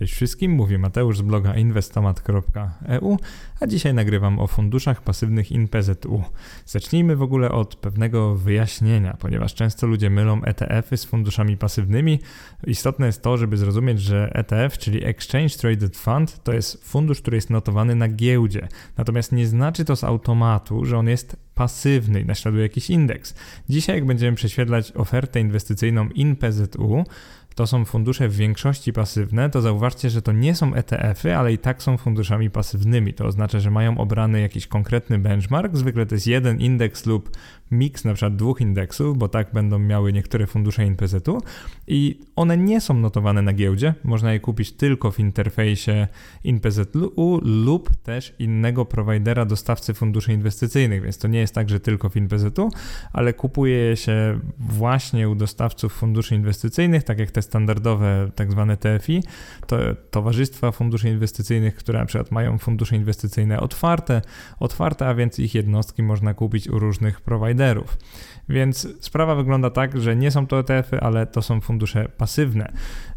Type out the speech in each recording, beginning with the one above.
Cześć wszystkim, mówi Mateusz z bloga inwestomat.eu, a dzisiaj nagrywam o funduszach pasywnych InPZU. Zacznijmy w ogóle od pewnego wyjaśnienia, ponieważ często ludzie mylą ETF-y z funduszami pasywnymi. Istotne jest to, żeby zrozumieć, że ETF, czyli Exchange Traded Fund, to jest fundusz, który jest notowany na giełdzie. Natomiast nie znaczy to z automatu, że on jest pasywny i naśladuje jakiś indeks. Dzisiaj, jak będziemy prześwietlać ofertę inwestycyjną InPZU, to są fundusze w większości pasywne, to zauważcie, że to nie są ETF-y, ale i tak są funduszami pasywnymi. To oznacza, że mają obrany jakiś konkretny benchmark. Zwykle to jest jeden indeks lub miks na przykład dwóch indeksów, bo tak będą miały niektóre fundusze InPZ-u i one nie są notowane na giełdzie. Można je kupić tylko w interfejsie InPZU lub też innego prowajdera dostawcy funduszy inwestycyjnych, więc to nie jest tak, że tylko w InPZU, ale kupuje się właśnie u dostawców funduszy inwestycyjnych, tak jak te standardowe tak zwane TFI, to towarzystwa funduszy inwestycyjnych, które na przykład mają fundusze inwestycyjne otwarte, otwarte, a więc ich jednostki można kupić u różnych prowajderów. Więc sprawa wygląda tak, że nie są to ETF-y, ale to są fundusze pasywne.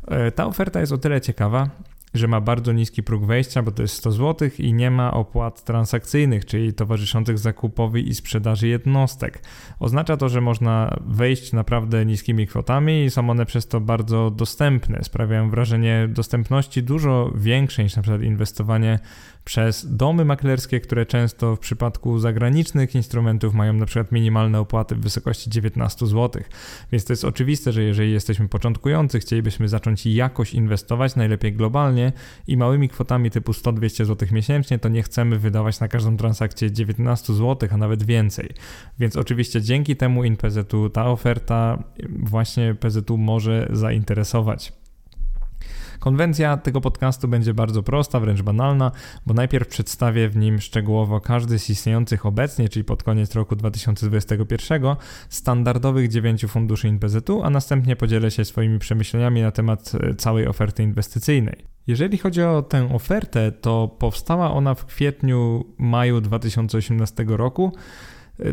E, ta oferta jest o tyle ciekawa, że ma bardzo niski próg wejścia, bo to jest 100 zł i nie ma opłat transakcyjnych, czyli towarzyszących zakupowi i sprzedaży jednostek. Oznacza to, że można wejść naprawdę niskimi kwotami i są one przez to bardzo dostępne. Sprawiają wrażenie dostępności dużo większej niż na przykład inwestowanie przez domy maklerskie, które często w przypadku zagranicznych instrumentów mają na przykład minimalne opłaty w wysokości 19 zł. Więc to jest oczywiste, że jeżeli jesteśmy początkujący, chcielibyśmy zacząć jakoś inwestować, najlepiej globalnie i małymi kwotami typu 100-200 zł miesięcznie, to nie chcemy wydawać na każdą transakcję 19 zł, a nawet więcej. Więc oczywiście dzięki temu InPZU ta oferta właśnie PZU może zainteresować. Konwencja tego podcastu będzie bardzo prosta, wręcz banalna, bo najpierw przedstawię w nim szczegółowo każdy z istniejących obecnie, czyli pod koniec roku 2021, standardowych dziewięciu funduszy InPZU, a następnie podzielę się swoimi przemyśleniami na temat e, całej oferty inwestycyjnej. Jeżeli chodzi o tę ofertę, to powstała ona w kwietniu, maju 2018 roku.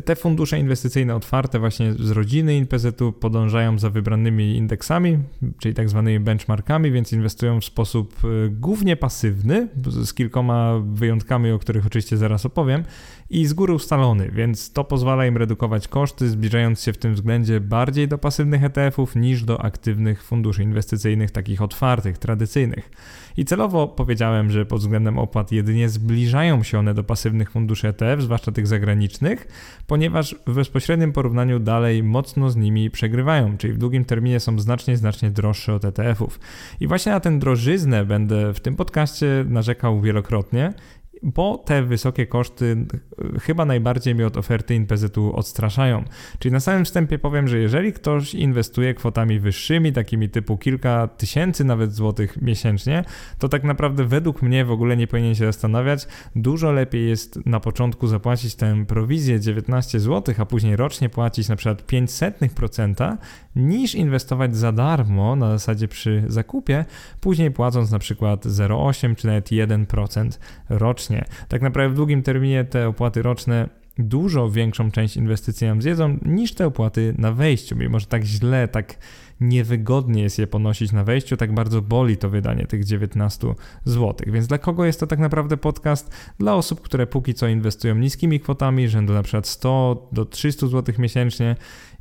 Te fundusze inwestycyjne otwarte właśnie z rodziny InPZ-u podążają za wybranymi indeksami, czyli tak zwanymi benchmarkami, więc inwestują w sposób e, głównie pasywny, z kilkoma wyjątkami, o których oczywiście zaraz opowiem, i z góry ustalony, więc to pozwala im redukować koszty, zbliżając się w tym względzie bardziej do pasywnych ETF-ów niż do aktywnych funduszy inwestycyjnych, takich otwartych, tradycyjnych. I celowo powiedziałem, że pod względem opłat jedynie zbliżają się one do pasywnych funduszy ETF, zwłaszcza tych zagranicznych, ponieważ w bezpośrednim porównaniu dalej mocno z nimi przegrywają, czyli w długim terminie są znacznie, znacznie droższe od ETF-ów. I właśnie na tę drożyznę będę w tym podcaście narzekał wielokrotnie bo te wysokie koszty e, chyba najbardziej mnie od oferty InPZ-u odstraszają. Czyli na samym wstępie powiem, że jeżeli ktoś inwestuje kwotami wyższymi, takimi typu kilka tysięcy nawet złotych miesięcznie, to tak naprawdę według mnie w ogóle nie powinien się zastanawiać. Dużo lepiej jest na początku zapłacić tę prowizję 19 zł, a później rocznie płacić na przykład 0,05%, niż inwestować za darmo na zasadzie przy zakupie, później płacąc na przykład 0,8 czy nawet 1% rocznie. Tak naprawdę w długim terminie te opłaty roczne dużo większą część inwestycji nam zjedzą niż te opłaty na wejściu, mimo że tak źle, tak niewygodnie jest je ponosić na wejściu, tak bardzo boli to wydanie tych 19 zł. Więc dla kogo jest to tak naprawdę podcast? Dla osób, które póki co inwestują niskimi kwotami, rzędu na przykład 100 do 300 zł miesięcznie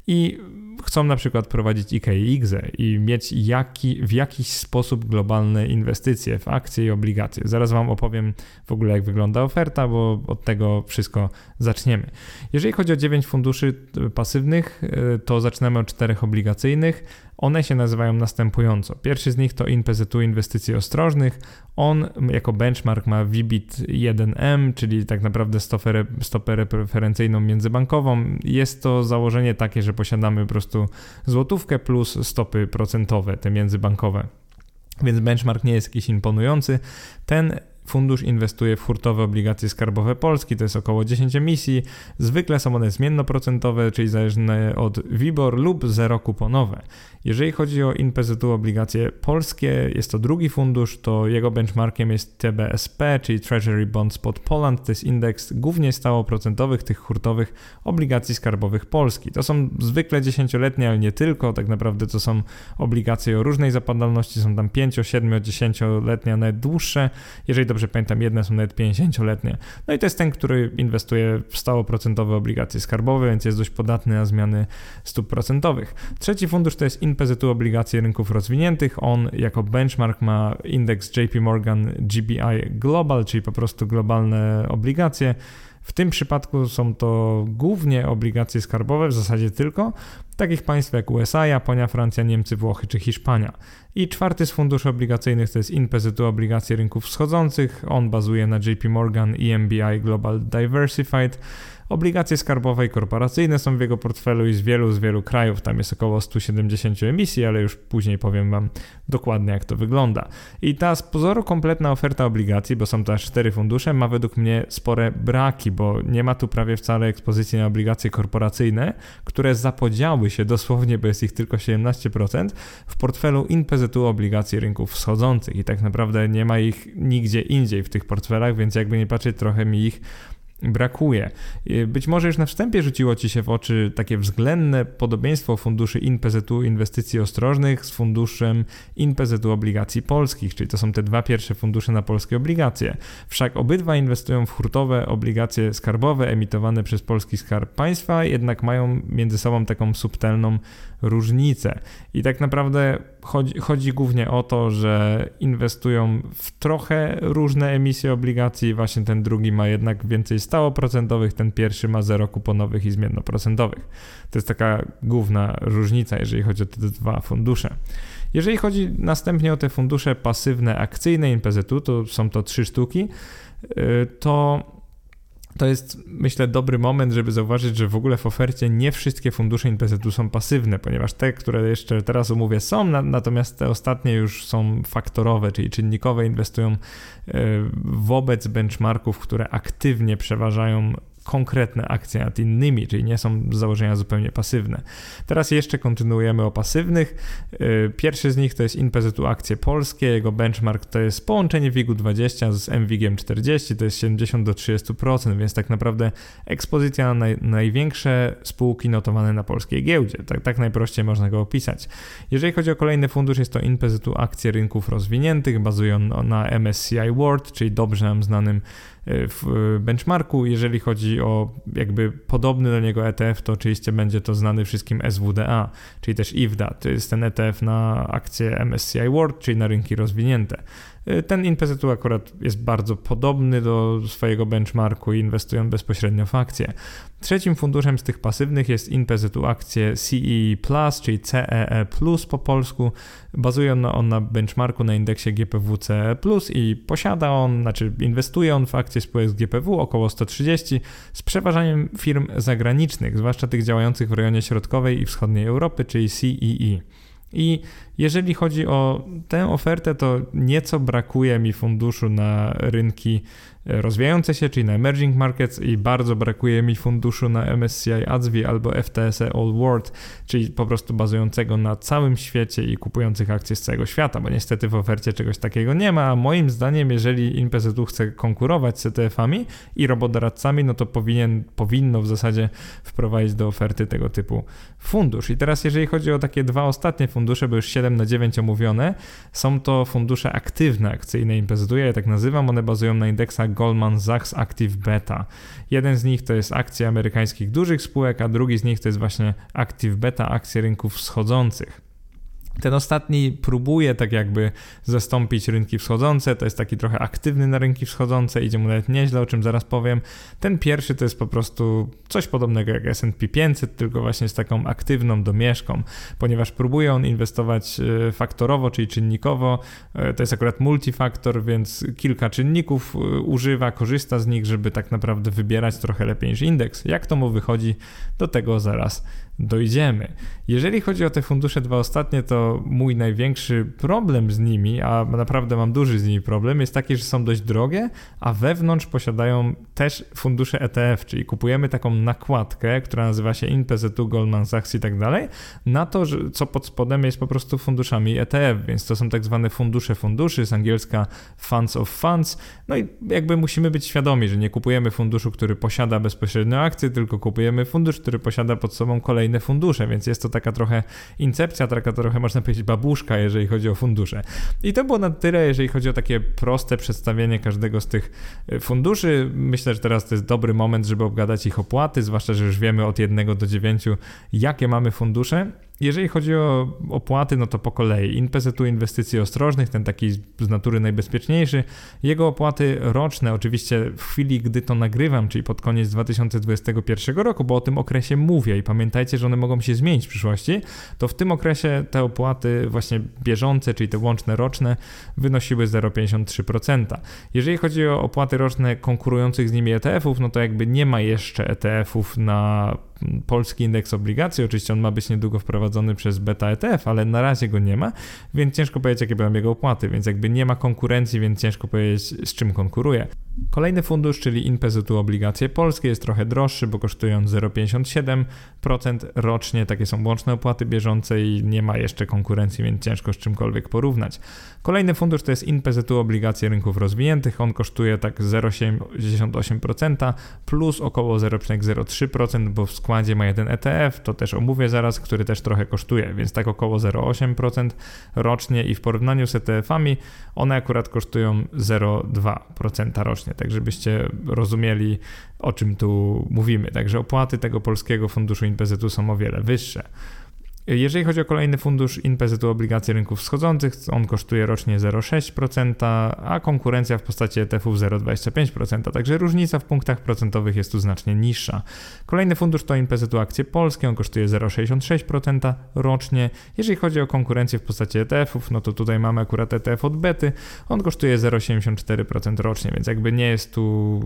i chcą na przykład prowadzić IKE i IGZE i mieć jaki, w jakiś sposób globalne inwestycje w akcje i obligacje. Zaraz Wam opowiem w ogóle, jak wygląda oferta, bo od tego wszystko zaczniemy. Jeżeli chodzi o 9 funduszy pasywnych, e, to zaczynamy od czterech obligacyjnych. One się nazywają następująco. Pierwszy z nich to InPZU Inwestycji Ostrożnych. On jako benchmark ma VBIT 1M, czyli tak naprawdę stopę, stopę referencyjną międzybankową. Jest to założenie takie, że posiadamy po prostu złotówkę plus stopy procentowe, te międzybankowe. Więc benchmark nie jest jakiś imponujący. Ten fundusz inwestuje w hurtowe obligacje skarbowe Polski, to jest około 10 emisji. Zwykle są one zmiennoprocentowe, czyli zależne od WIBOR lub zero kuponowe. Jeżeli chodzi o INPZU obligacje polskie, jest to drugi fundusz, to jego benchmarkiem jest TBSP, czyli Treasury Bond Spot Poland, to jest indeks głównie stałoprocentowych tych hurtowych obligacji skarbowych Polski. To są zwykle dziesięcioletnie, ale nie tylko, tak naprawdę to są obligacje o różnej zapadalności, są tam 5, 7, 10-letnie, nawet dłuższe. Jeżeli pamiętam, jedne są nawet 50-letnie. No i to jest ten, który inwestuje w stałoprocentowe obligacje skarbowe, więc jest dość podatny na zmiany stóp procentowych. Trzeci fundusz to jest INPZU obligacje rynków rozwiniętych. On jako benchmark ma indeks JP Morgan GBI Global, czyli po prostu globalne obligacje. W tym przypadku są to głównie obligacje skarbowe, w zasadzie tylko, takich państw jak USA, Japonia, Francja, Niemcy, Włochy czy Hiszpania. I czwarty z funduszy obligacyjnych to jest INPZU obligacje rynków wschodzących. On bazuje na JP Morgan EMBI Global Diversified. Obligacje skarbowe i korporacyjne są w jego portfelu i z wielu, z wielu krajów. Tam jest około 170 emisji, ale już później powiem Wam dokładnie, jak to wygląda. I ta z pozoru kompletna oferta obligacji, bo są to aż cztery fundusze, ma według mnie spore braki, bo nie ma tu prawie wcale ekspozycji na obligacje korporacyjne, które zapodziały się dosłownie, bo jest ich tylko 17%, w portfelu INPZU obligacji rynków wschodzących i tak naprawdę nie ma ich nigdzie indziej w tych portfelach, więc jakby nie patrzeć, trochę mi ich brakuje. Być może już na wstępie rzuciło Ci się w oczy takie względne podobieństwo funduszy INPZU Inwestycji Ostrożnych z funduszem INPZU Obligacji Polskich, czyli to są te dwa pierwsze fundusze na polskie obligacje. Wszak obydwa inwestują w hurtowe obligacje skarbowe emitowane przez polski skarb państwa, jednak mają między sobą taką subtelną różnice. I tak naprawdę chodzi, chodzi głównie o to, że inwestują w trochę różne emisje obligacji. Właśnie ten drugi ma jednak więcej stałoprocentowych, ten pierwszy ma zero kuponowych i zmiennoprocentowych. To jest taka główna różnica, jeżeli chodzi o te dwa fundusze. Jeżeli chodzi następnie o te fundusze pasywne akcyjne INPZ-u, to są to trzy sztuki, y, to to jest, myślę, dobry moment, żeby zauważyć, że w ogóle w ofercie nie wszystkie fundusze NPZ-u są pasywne, ponieważ te, które jeszcze teraz omówię, są, natomiast te ostatnie już są faktorowe, czyli czynnikowe, inwestują e, wobec benchmarków, które aktywnie przeważają konkretne akcje nad innymi, czyli nie są z założenia zupełnie pasywne. Teraz jeszcze kontynuujemy o pasywnych. Y, pierwszy z nich to jest InPZU akcje polskie, jego benchmark to jest połączenie WIG-20 z MWIG-iem 40, to jest 70 do 30%, więc tak naprawdę ekspozycja na naj, największe spółki notowane na polskiej giełdzie. Tak, tak najprościej można go opisać. Jeżeli chodzi o kolejny fundusz, jest to InPZU akcje rynków rozwiniętych, bazują na MSCI World, czyli dobrze nam znanym w benchmarku. Jeżeli chodzi o jakby podobny do niego ETF, to oczywiście będzie to znany wszystkim SWDA, czyli też IWDA. To jest ten ETF na akcje MSCI World, czyli na rynki rozwinięte. Y, ten InPZU akurat jest bardzo podobny do swojego benchmarku i inwestują bezpośrednio w akcje. Trzecim funduszem z tych pasywnych jest InPZU akcje CEE Plus, czyli CEE Plus po polsku. Bazuje on, na benchmarku na indeksie GPW CE Plus i posiada on, znaczy inwestuje on w akcje spółek z GPW około 130 z przeważaniem firm zagranicznych, zwłaszcza tych działających w rejonie środkowej i wschodniej Europy, czyli CEE. I jeżeli chodzi o tę ofertę, to nieco brakuje mi funduszu na rynki rozwijające się, czyli na emerging markets i bardzo brakuje mi funduszu na MSCI ADSV albo FTSE All World, czyli po prostu bazującego na całym świecie i kupujących akcje z całego świata, bo niestety w ofercie czegoś takiego nie ma, a moim zdaniem jeżeli InPZU chce konkurować z ETF-ami i robodoradcami, no to powinien, powinno w zasadzie wprowadzić do oferty tego typu fundusz. I teraz jeżeli chodzi o takie dwa ostatnie fundusze, bo już 7 na 9 omówione, są to fundusze aktywne akcyjne InPZU, ja je tak nazywam, one bazują na indeksach Goldman Sachs Active Beta. Jeden z nich to jest akcje amerykańskich dużych spółek, a drugi z nich to jest właśnie Active Beta, akcje rynków wschodzących. Ten ostatni próbuje tak jakby zastąpić rynki wschodzące, to jest taki trochę aktywny na rynki wschodzące, idzie mu nawet nieźle, o czym zaraz powiem. Ten pierwszy to jest po prostu coś podobnego jak S&P 500, tylko właśnie z taką aktywną domieszką, ponieważ próbuje on inwestować e, faktorowo, czyli czynnikowo, e, to jest akurat multifaktor, więc kilka czynników e, używa, korzysta z nich, żeby tak naprawdę wybierać trochę lepiej niż indeks. Jak to mu wychodzi, do tego zaraz dojdziemy. Jeżeli chodzi o te fundusze dwa ostatnie, to mój największy problem z nimi, a naprawdę mam duży z nimi problem, jest taki, że są dość drogie, a wewnątrz posiadają też fundusze ETF, czyli kupujemy taką nakładkę, która nazywa się InPZ2, Goldman Sachs i tak dalej, na to, że, co pod spodem jest po prostu funduszami ETF, więc to są tak zwane fundusze funduszy, z angielska funds of funds, no i jakby musimy być świadomi, że nie kupujemy funduszu, który posiada bezpośrednio akcje, tylko kupujemy fundusz, który posiada pod sobą kolejne fundusze, więc jest to taka trochę incepcja, taka trochę można powiedzieć babuszka, jeżeli chodzi o fundusze. I to było na tyle, jeżeli chodzi o takie proste przedstawienie każdego z tych e, funduszy. Myślę, że teraz to jest dobry moment, żeby obgadać ich opłaty, zwłaszcza, że już wiemy od 1 do 9, jakie mamy fundusze. Jeżeli chodzi o opłaty, no to po kolei. InPZU inwestycji ostrożnych, ten taki z natury najbezpieczniejszy, jego opłaty roczne, oczywiście w chwili, gdy to nagrywam, czyli pod koniec 2021 roku, bo o tym okresie mówię i pamiętajcie, że one mogą się zmienić w przyszłości, to w tym okresie te opłaty właśnie bieżące, czyli te łączne roczne, wynosiły 0,53%. Jeżeli chodzi o opłaty roczne konkurujących z nimi ETF-ów, no to jakby nie ma jeszcze ETF-ów na polski indeks obligacji. Oczywiście on ma być niedługo wprowadzony przez beta ETF, ale na razie go nie ma, więc ciężko powiedzieć, jakie będą jego opłaty, więc jakby nie ma konkurencji, więc ciężko powiedzieć, z czym konkuruje. Kolejny fundusz, czyli InPZU obligacje polskie, jest trochę droższy, bo kosztują 0,57% rocznie. Takie są łączne opłaty bieżące i nie ma jeszcze konkurencji, więc ciężko z czymkolwiek porównać. Kolejny fundusz to jest InPZU obligacje rynków rozwiniętych. On kosztuje tak 0,78% plus około 0,03%, bo w składzie ma jeden ETF, to też omówię zaraz, który też trochę kosztuje, więc tak około 0,8% rocznie i w porównaniu z ETF-ami one akurat kosztują 0,2% rocznie, tak żebyście rozumieli o czym tu mówimy. Także opłaty tego polskiego funduszu InPZ są o wiele wyższe. Jeżeli chodzi o kolejny fundusz InPZU obligacje rynków wschodzących, on kosztuje rocznie 0,6%, a konkurencja w postaci ETF-ów 0,25%, także różnica w punktach procentowych jest tu znacznie niższa. Kolejny fundusz to InPZU akcje polskie, on kosztuje 0,66% rocznie. Jeżeli chodzi o konkurencję w postaci ETF-ów, no to tutaj mamy akurat ETF od Bety, on kosztuje 0,74% rocznie, więc jakby nie jest tu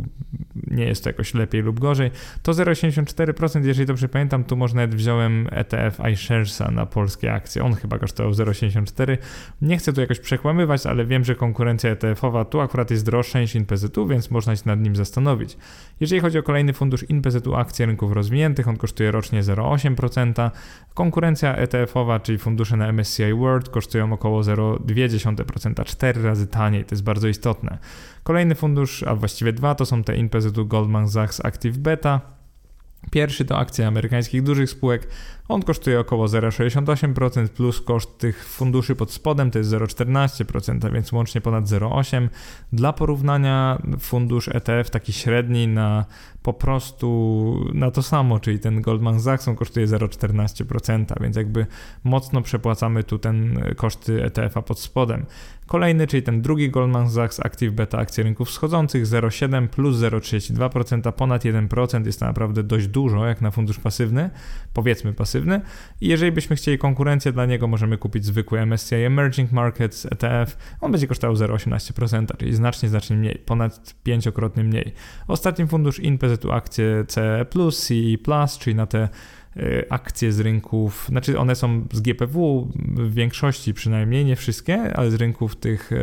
nie jest to jakoś lepiej lub gorzej. To 0,74%, jeżeli dobrze pamiętam, tu może nawet wziąłem ETF iShares na polskie akcje. On chyba kosztował 0,84. Nie chcę tu jakoś przekłamywać, ale wiem, że konkurencja ETF-owa tu akurat jest droższa niż InPZU, więc można się nad nim zastanowić. Jeżeli chodzi o kolejny fundusz InPZU akcji rynków rozwiniętych, on kosztuje rocznie 0,8%. Konkurencja ETF-owa, czyli fundusze na MSCI World kosztują około 0,2%, 4 razy taniej, to jest bardzo istotne. Kolejny fundusz, a właściwie dwa, to są te InPZU Goldman Sachs Active Beta. Pierwszy to akcje amerykańskich dużych spółek. On kosztuje około 0,68% plus koszt tych funduszy pod spodem to jest 0,14%, a więc łącznie ponad 0,8%. Dla porównania fundusz ETF taki średni na po prostu na to samo, czyli ten Goldman Sachs on kosztuje 0,14%, więc jakby mocno przepłacamy tu ten koszty ETF-a pod spodem. Kolejny, czyli ten drugi Goldman Sachs Active Beta akcje rynków wschodzących 0,7 plus 0,32%, ponad 1% jest to naprawdę dość dużo jak na fundusz pasywny, powiedzmy pasywny. I jeżeli byśmy chcieli konkurencję dla niego, możemy kupić zwykły MSCI Emerging Markets ETF. On będzie kosztował 0,18%, czyli znacznie, znacznie mniej, ponad pięciokrotnie mniej. Ostatni fundusz InPZU akcje CE+, CE+, czyli na te Y, akcje z rynków, znaczy one są z GPW w większości przynajmniej, nie wszystkie, ale z rynków tych y,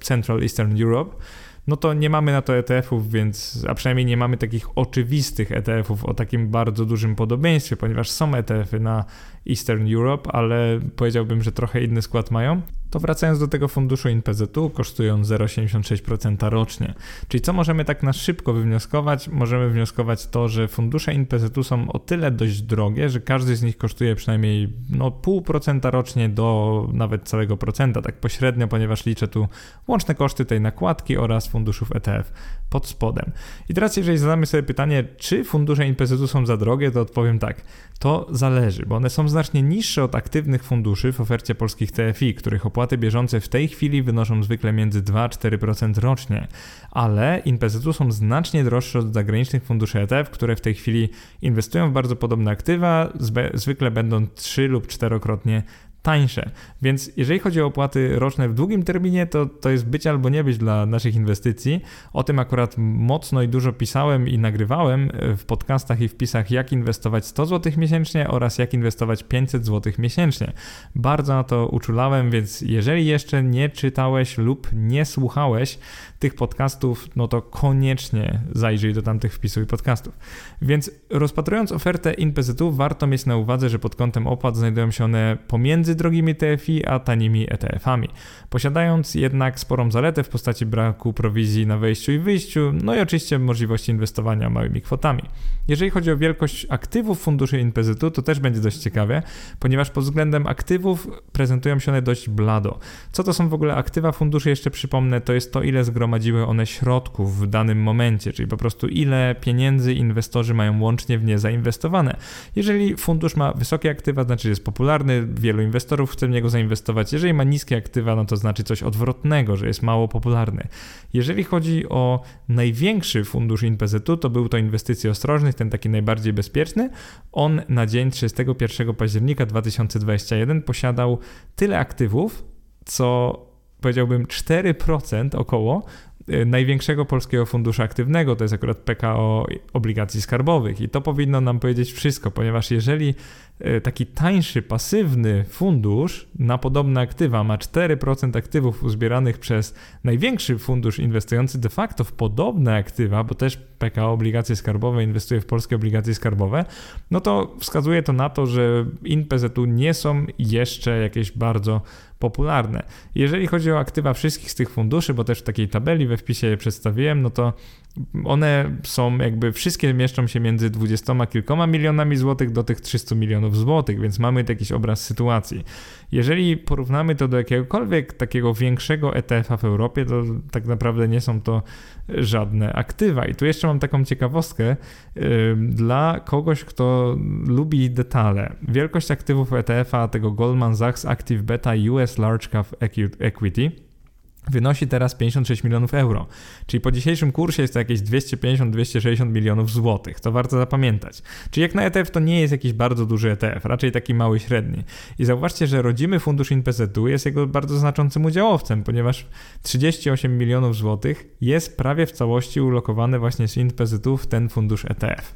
Central Eastern Europe, no to nie mamy na to ETF-ów, więc, a przynajmniej nie mamy takich oczywistych ETF-ów o takim bardzo dużym podobieństwie, ponieważ są ETF-y na Eastern Europe, ale powiedziałbym, że trochę inny skład mają. To wracając do tego funduszu InPZU, kosztują 0,76% rocznie. Czyli co możemy tak na szybko wywnioskować? Możemy wnioskować to, że fundusze InPZU są o tyle dość drogie, że każdy z nich kosztuje przynajmniej no, 0,5% rocznie do nawet całego procenta, tak pośrednio, ponieważ liczę tu łączne koszty tej nakładki oraz funduszów ETF pod spodem. I teraz jeżeli zadamy sobie pytanie, czy fundusze InPZU są za drogie, to odpowiem tak. To zależy, bo one są znacznie niższe od aktywnych funduszy w ofercie polskich TFI, których opłaty bieżące w tej chwili wynoszą zwykle między 2 a 4% rocznie, ale InPZU są znacznie droższe od zagranicznych funduszy ETF, które w tej chwili inwestują w bardzo podobne aktywa, zwykle będą 3 lub 4-krotnie tańsze. Więc jeżeli chodzi o opłaty roczne w długim terminie, to to jest być albo nie być dla naszych inwestycji. O tym akurat mocno i dużo pisałem i nagrywałem w podcastach i wpisach, jak inwestować 100 zł miesięcznie oraz jak inwestować 500 zł miesięcznie. Bardzo na to uczulałem, więc jeżeli jeszcze nie czytałeś lub nie słuchałeś tych podcastów, no to koniecznie zajrzyj do tamtych wpisów i podcastów. Więc rozpatrując ofertę InPZU, warto mieć na uwadze, że pod kątem opłat znajdują się one pomiędzy drogimi TFI a tanimi ETF-ami, posiadając jednak sporą zaletę w postaci braku prowizji na wejściu i wyjściu, no i oczywiście możliwości inwestowania małymi kwotami. Jeżeli chodzi o wielkość aktywów funduszy InPZU, to też będzie dość ciekawie, ponieważ pod względem aktywów prezentują się one dość blado. Co to są w ogóle aktywa funduszy? Jeszcze przypomnę, to jest to, ile zgromadziły one środków w danym momencie, czyli po prostu ile pieniędzy inwestorzy mają łącznie w nie zainwestowane. Jeżeli fundusz ma wysokie aktywa, znaczy jest popularny, wielu inwestorów chce w niego zainwestować. Jeżeli ma niskie aktywa, no to znaczy coś odwrotnego, że jest mało popularny. Jeżeli chodzi o największy fundusz InPZU, to był to inwestycje ostrożnych, ten taki najbardziej bezpieczny. On na dzień 31 października 2021 posiadał tyle aktywów, co powiedziałbym 4% około Y, największego polskiego funduszu aktywnego, to jest akurat PKO obligacji skarbowych. I to powinno nam powiedzieć wszystko, ponieważ jeżeli taki tańszy, pasywny fundusz na podobne aktywa. Ma 4% aktywów uzbieranych przez największy fundusz inwestujący de facto w podobne aktywa, bo też PKO obligacje skarbowe inwestuje w polskie obligacje skarbowe, no to wskazuje to na to, że INPZU nie są jeszcze jakieś bardzo popularne. Jeżeli chodzi o aktywa wszystkich z tych funduszy, bo też w takiej tabeli we wpisie je przedstawiłem, no to one są jakby, wszystkie mieszczą się między dwudziestoma kilkoma milionami złotych do tych 300 milionów złotych, więc mamy jakiś obraz sytuacji. Jeżeli porównamy to do jakiegokolwiek takiego większego ETF-a w Europie, to tak naprawdę nie są to żadne aktywa. I tu jeszcze mam taką ciekawostkę dla kogoś, kto lubi detale. Wielkość aktywów ETF-a tego Goldman Sachs Active Beta US Large Cap Equity wynosi teraz 56 milionów euro. Czyli po dzisiejszym kursie jest to jakieś 250-260 milionów złotych. To warto zapamiętać. Czyli jak na ETF to nie jest jakiś bardzo duży ETF, raczej taki mały, średni. I zauważcie, że rodzimy fundusz INPZ-u jest jego bardzo znaczącym udziałowcem, ponieważ 38 milionów złotych jest prawie w całości ulokowane właśnie z INPZ-u w ten fundusz ETF.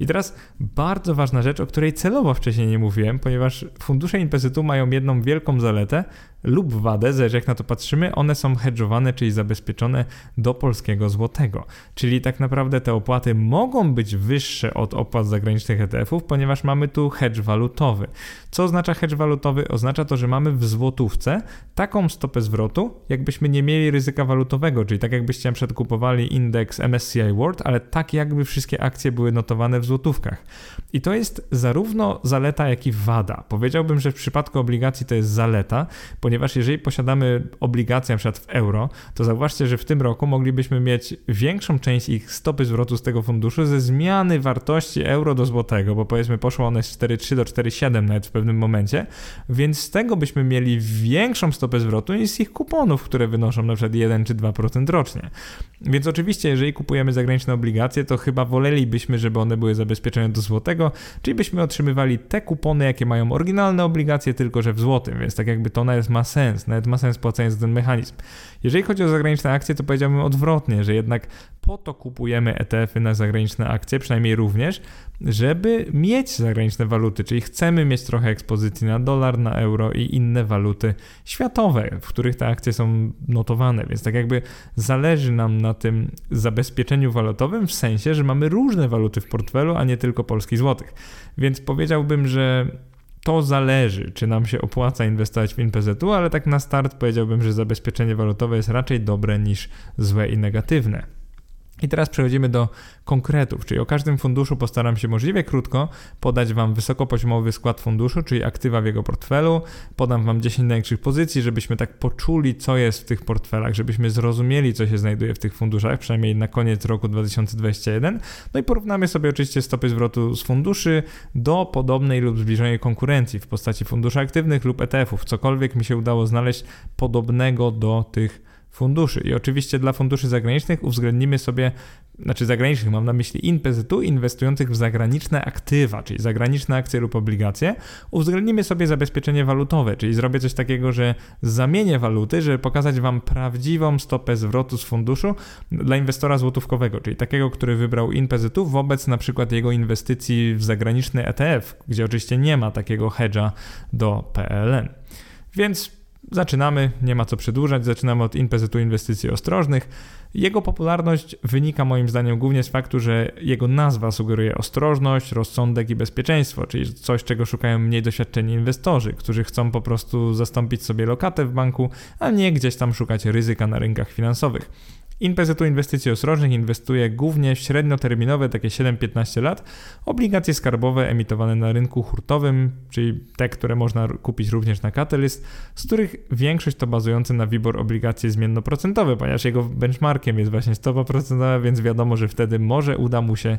I teraz bardzo ważna rzecz, o której celowo wcześniej nie mówiłem, ponieważ fundusze INPZ-u mają jedną wielką zaletę, lub wadę, zależy jak na to patrzymy, one są hedżowane, czyli zabezpieczone do polskiego złotego. Czyli tak naprawdę te opłaty mogą być wyższe od opłat zagranicznych ETF-ów, ponieważ mamy tu hedge walutowy. Co oznacza hedge walutowy? Oznacza to, że mamy w złotówce taką stopę zwrotu, jakbyśmy nie mieli ryzyka walutowego, czyli tak jakbyście przedkupowali indeks MSCI World, ale tak jakby wszystkie akcje były notowane w złotówkach. I to jest zarówno zaleta, jak i wada. Powiedziałbym, że w przypadku obligacji to jest zaleta, ponieważ jeżeli posiadamy obligacje np. w euro, to zauważcie, że w tym roku moglibyśmy mieć większą część ich stopy zwrotu z tego funduszu ze zmiany wartości euro do złotego, bo powiedzmy poszło one z 4,3 do 4,7 nawet w pewnym momencie, więc z tego byśmy mieli większą stopę zwrotu niż z ich kuponów, które wynoszą na przykład 1 czy 2% rocznie. Więc oczywiście, jeżeli kupujemy zagraniczne obligacje, to chyba wolelibyśmy, żeby one były zabezpieczone do złotego, czyli byśmy otrzymywali te kupony, jakie mają oryginalne obligacje, tylko że w złotym, więc tak jakby to nawet ma sens, nawet ma sens płacając ten mechanizm. Jeżeli chodzi o zagraniczne akcje, to powiedziałbym odwrotnie, że jednak po to kupujemy ETF-y na zagraniczne akcje, przynajmniej również, żeby mieć zagraniczne waluty, czyli chcemy mieć trochę ekspozycji na dolar, na euro i inne waluty światowe, w których te akcje są notowane, więc tak jakby zależy nam na tym zabezpieczeniu walutowym w sensie, że mamy różne waluty w portfelu, a nie tylko polski złotych. Więc powiedziałbym, że to zależy, czy nam się opłaca inwestować w INPZU, ale tak na start powiedziałbym, że zabezpieczenie walutowe jest raczej dobre niż złe i negatywne. I teraz przechodzimy do konkretów, czyli o każdym funduszu postaram się możliwie krótko podać Wam wysokopoziomowy skład funduszu, czyli aktywa w jego portfelu. Podam Wam 10 największych pozycji, żebyśmy tak poczuli, co jest w tych portfelach, żebyśmy zrozumieli, co się znajduje w tych funduszach, przynajmniej na koniec roku 2021. No i porównamy sobie oczywiście stopy zwrotu z funduszy do podobnej lub zbliżonej konkurencji w postaci funduszy aktywnych lub ETF-ów. Cokolwiek mi się udało znaleźć podobnego do tych funduszy. I oczywiście dla funduszy zagranicznych uwzględnimy sobie, znaczy zagranicznych mam na myśli INPZU inwestujących w zagraniczne aktywa, czyli zagraniczne akcje lub obligacje, uwzględnimy sobie zabezpieczenie walutowe, czyli zrobię coś takiego, że zamienię waluty, żeby pokazać Wam prawdziwą stopę zwrotu z funduszu dla inwestora złotówkowego, czyli takiego, który wybrał INPZU wobec na przykład jego inwestycji w zagraniczny ETF, gdzie oczywiście nie ma takiego hedge'a do PLN. Więc Zaczynamy, nie ma co przedłużać, zaczynamy od impetu inwestycji ostrożnych. Jego popularność wynika moim zdaniem głównie z faktu, że jego nazwa sugeruje ostrożność, rozsądek i bezpieczeństwo, czyli coś, czego szukają mniej doświadczeni inwestorzy, którzy chcą po prostu zastąpić sobie lokatę w banku, a nie gdzieś tam szukać ryzyka na rynkach finansowych. InPZU Inwestycji Ostrożnych inwestuje głównie w średnioterminowe, takie 7-15 lat, obligacje skarbowe emitowane na rynku hurtowym, czyli te, które można kupić również na Catalyst, z których większość to bazujące na WIBOR obligacje zmiennoprocentowe, ponieważ jego benchmarkiem jest właśnie stopa procentowa, więc wiadomo, że wtedy może uda mu się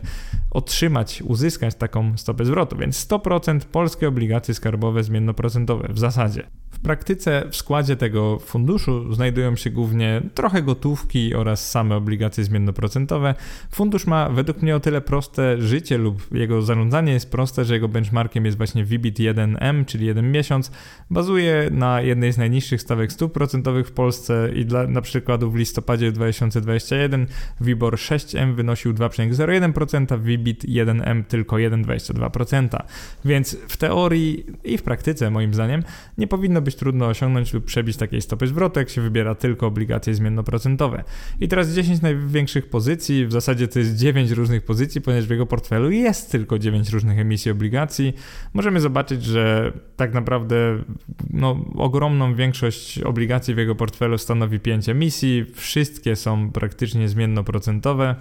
otrzymać, uzyskać taką stopę zwrotu, więc 100% polskie obligacje skarbowe zmiennoprocentowe w zasadzie. Praktyce w składzie tego funduszu znajdują się głównie trochę gotówki oraz same obligacje zmiennoprocentowe. Fundusz ma według mnie o tyle proste życie lub jego zarządzanie jest proste, że jego benchmarkiem jest właśnie VBIT 1M, czyli 1 miesiąc. Bazuje na jednej z najniższych stawek stóp procentowych w Polsce i dla na przykładu w listopadzie 2021 WIBOR 6M wynosił 2,01%, VBIT 1M tylko 1,22%. Więc w teorii i w praktyce moim zdaniem nie powinno być trudno osiągnąć lub przebić takiej stopy zwrotu, jak się wybiera tylko obligacje zmiennoprocentowe. I teraz 10 największych pozycji, w zasadzie to jest 9 różnych pozycji, ponieważ w jego portfelu jest tylko 9 różnych emisji obligacji. Możemy zobaczyć, że tak naprawdę no, ogromną większość obligacji w jego portfelu stanowi 5 emisji. Wszystkie są praktycznie zmiennoprocentowe,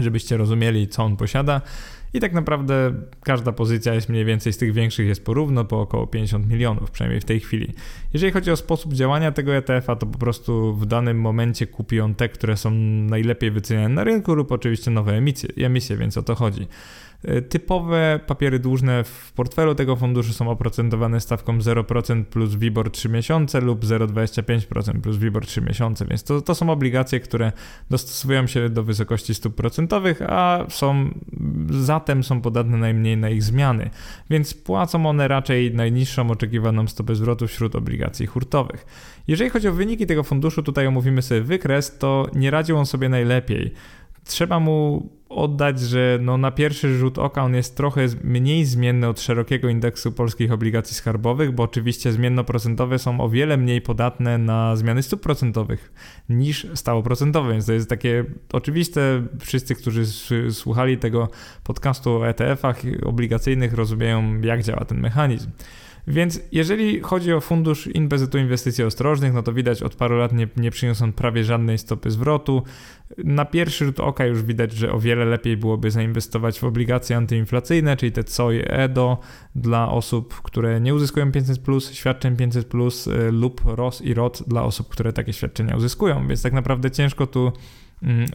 żebyście rozumieli, co on posiada. I tak naprawdę każda pozycja jest mniej więcej z tych większych jest porówno, po około 50 milionów, przynajmniej w tej chwili. Jeżeli chodzi o sposób działania tego ETF-a, to po prostu w danym momencie kupi on te, które są najlepiej wyceniane na rynku lub oczywiście nowe emisje, emisje więc o to chodzi. E, typowe papiery dłużne w portfelu tego funduszu są oprocentowane stawką 0% plus WIBOR 3 miesiące lub 0,25% plus WIBOR 3 miesiące, więc to, to są obligacje, które dostosowują się do wysokości stóp procentowych, a są zatem są podatne najmniej na ich zmiany, więc płacą one raczej najniższą oczekiwaną stopę zwrotu wśród obligacji hurtowych. Jeżeli chodzi o wyniki tego funduszu, tutaj omówimy sobie wykres, to nie radził on sobie najlepiej. Trzeba mu oddać, że no na pierwszy rzut oka on jest trochę mniej zmienny od szerokiego indeksu polskich obligacji skarbowych, bo oczywiście zmiennoprocentowe są o wiele mniej podatne na zmiany stóp procentowych niż stałoprocentowe, więc to jest takie oczywiste. Wszyscy, którzy słuchali tego podcastu o ETF-ach obligacyjnych rozumieją, jak działa ten mechanizm. Więc jeżeli chodzi o fundusz inwestycji inwestycji ostrożnych, no to widać od paru lat nie, nie przyniosą prawie żadnej stopy zwrotu. Na pierwszy rzut oka już widać, że o wiele lepiej byłoby zainwestować w obligacje antyinflacyjne, czyli te COI EDO dla osób, które nie uzyskują 500 plus, świadczeń 500 plus y, lub ROS i ROT dla osób, które takie świadczenia uzyskują. Więc tak naprawdę ciężko tu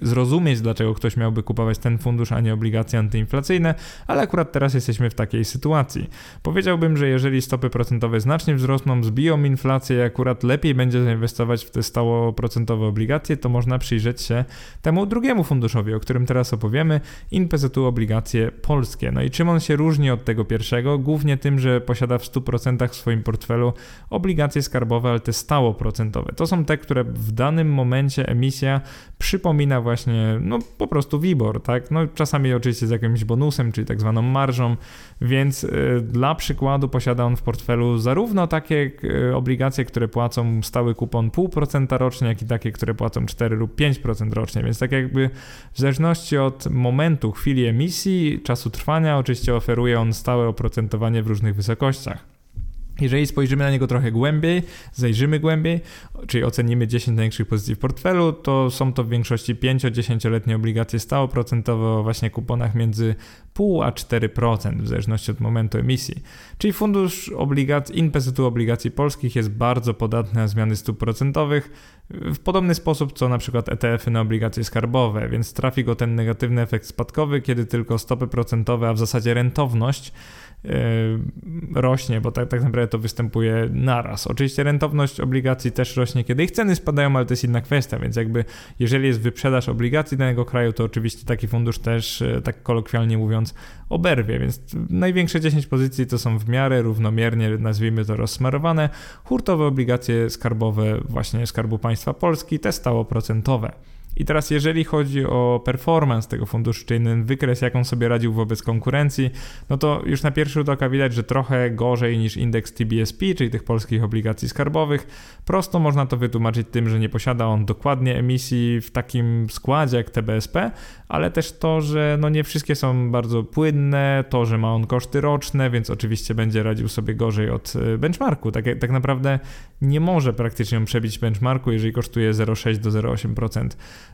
zrozumieć, dlaczego ktoś miałby kupować ten fundusz, a nie obligacje antyinflacyjne, ale akurat teraz jesteśmy w takiej sytuacji. Powiedziałbym, że jeżeli stopy procentowe znacznie wzrosną, zbiją inflację i akurat lepiej będzie zainwestować w te stałoprocentowe obligacje, to można przyjrzeć się temu drugiemu funduszowi, o którym teraz opowiemy, INPZU obligacje polskie. No i czym on się różni od tego pierwszego? Głównie tym, że posiada w 100% w swoim portfelu obligacje skarbowe, ale te stałoprocentowe. To są te, które w danym momencie emisja przypomina przypomina właśnie, no po prostu WIBOR, tak? No czasami oczywiście z jakimś bonusem, czyli tak zwaną marżą, więc y, dla przykładu posiada on w portfelu zarówno takie y, obligacje, które płacą stały kupon 0,5% rocznie, jak i takie, które płacą 4 lub 5% rocznie, więc tak jakby w zależności od momentu, chwili emisji, czasu trwania, oczywiście oferuje on stałe oprocentowanie w różnych wysokościach. Jeżeli spojrzymy na niego trochę głębiej, zajrzymy głębiej, czyli ocenimy 10 największych pozycji w portfelu, to są to w większości 5-10-letnie obligacje stałoprocentowe o właśnie kuponach między 0,5 a 4% w zależności od momentu emisji. Czyli fundusz obligacji, inwestytu obligacji polskich jest bardzo podatny na zmiany stóp procentowych w podobny sposób co na przykład ETF-y na obligacje skarbowe, więc trafi go ten negatywny efekt spadkowy, kiedy tylko stopy procentowe, a w zasadzie rentowność rośnie, bo tak, tak naprawdę to występuje naraz. Oczywiście rentowność obligacji też rośnie, kiedy ich ceny spadają, ale to jest inna kwestia, więc jakby jeżeli jest wyprzedaż obligacji danego kraju, to oczywiście taki fundusz też, e, tak kolokwialnie mówiąc, oberwie, więc największe 10 pozycji to są w miarę równomiernie, nazwijmy to rozsmarowane, hurtowe obligacje skarbowe właśnie Skarbu Państwa Polski, te stałoprocentowe. I teraz, jeżeli chodzi o performance tego funduszu, czyli ten wykres, jak on sobie radził wobec konkurencji, no to już na pierwszy rzut oka widać, że trochę gorzej niż indeks TBSP, czyli tych polskich obligacji skarbowych. Prosto można to wytłumaczyć tym, że nie posiada on dokładnie emisji w takim składzie jak TBSP, ale też to, że no nie wszystkie są bardzo płynne, to, że ma on koszty roczne, więc oczywiście będzie radził sobie gorzej od y, benchmarku. Tak, tak naprawdę nie może praktycznie przebić benchmarku, jeżeli kosztuje 0,6 do 0,8%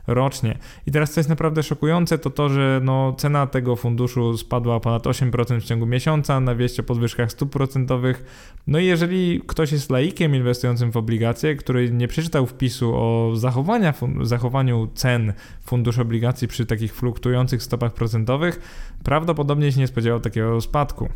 rocznie. I teraz co jest naprawdę szokujące, to to, że no, cena tego funduszu spadła ponad 8% w ciągu miesiąca na wieść o podwyżkach stóp procentowych. No i jeżeli ktoś jest laikiem inwestującym w obligacje, który nie przeczytał wpisu o zachowania, zachowaniu cen funduszy obligacji przy takich fluktuujących stopach procentowych, prawdopodobnie się nie spodziewał takiego spadku.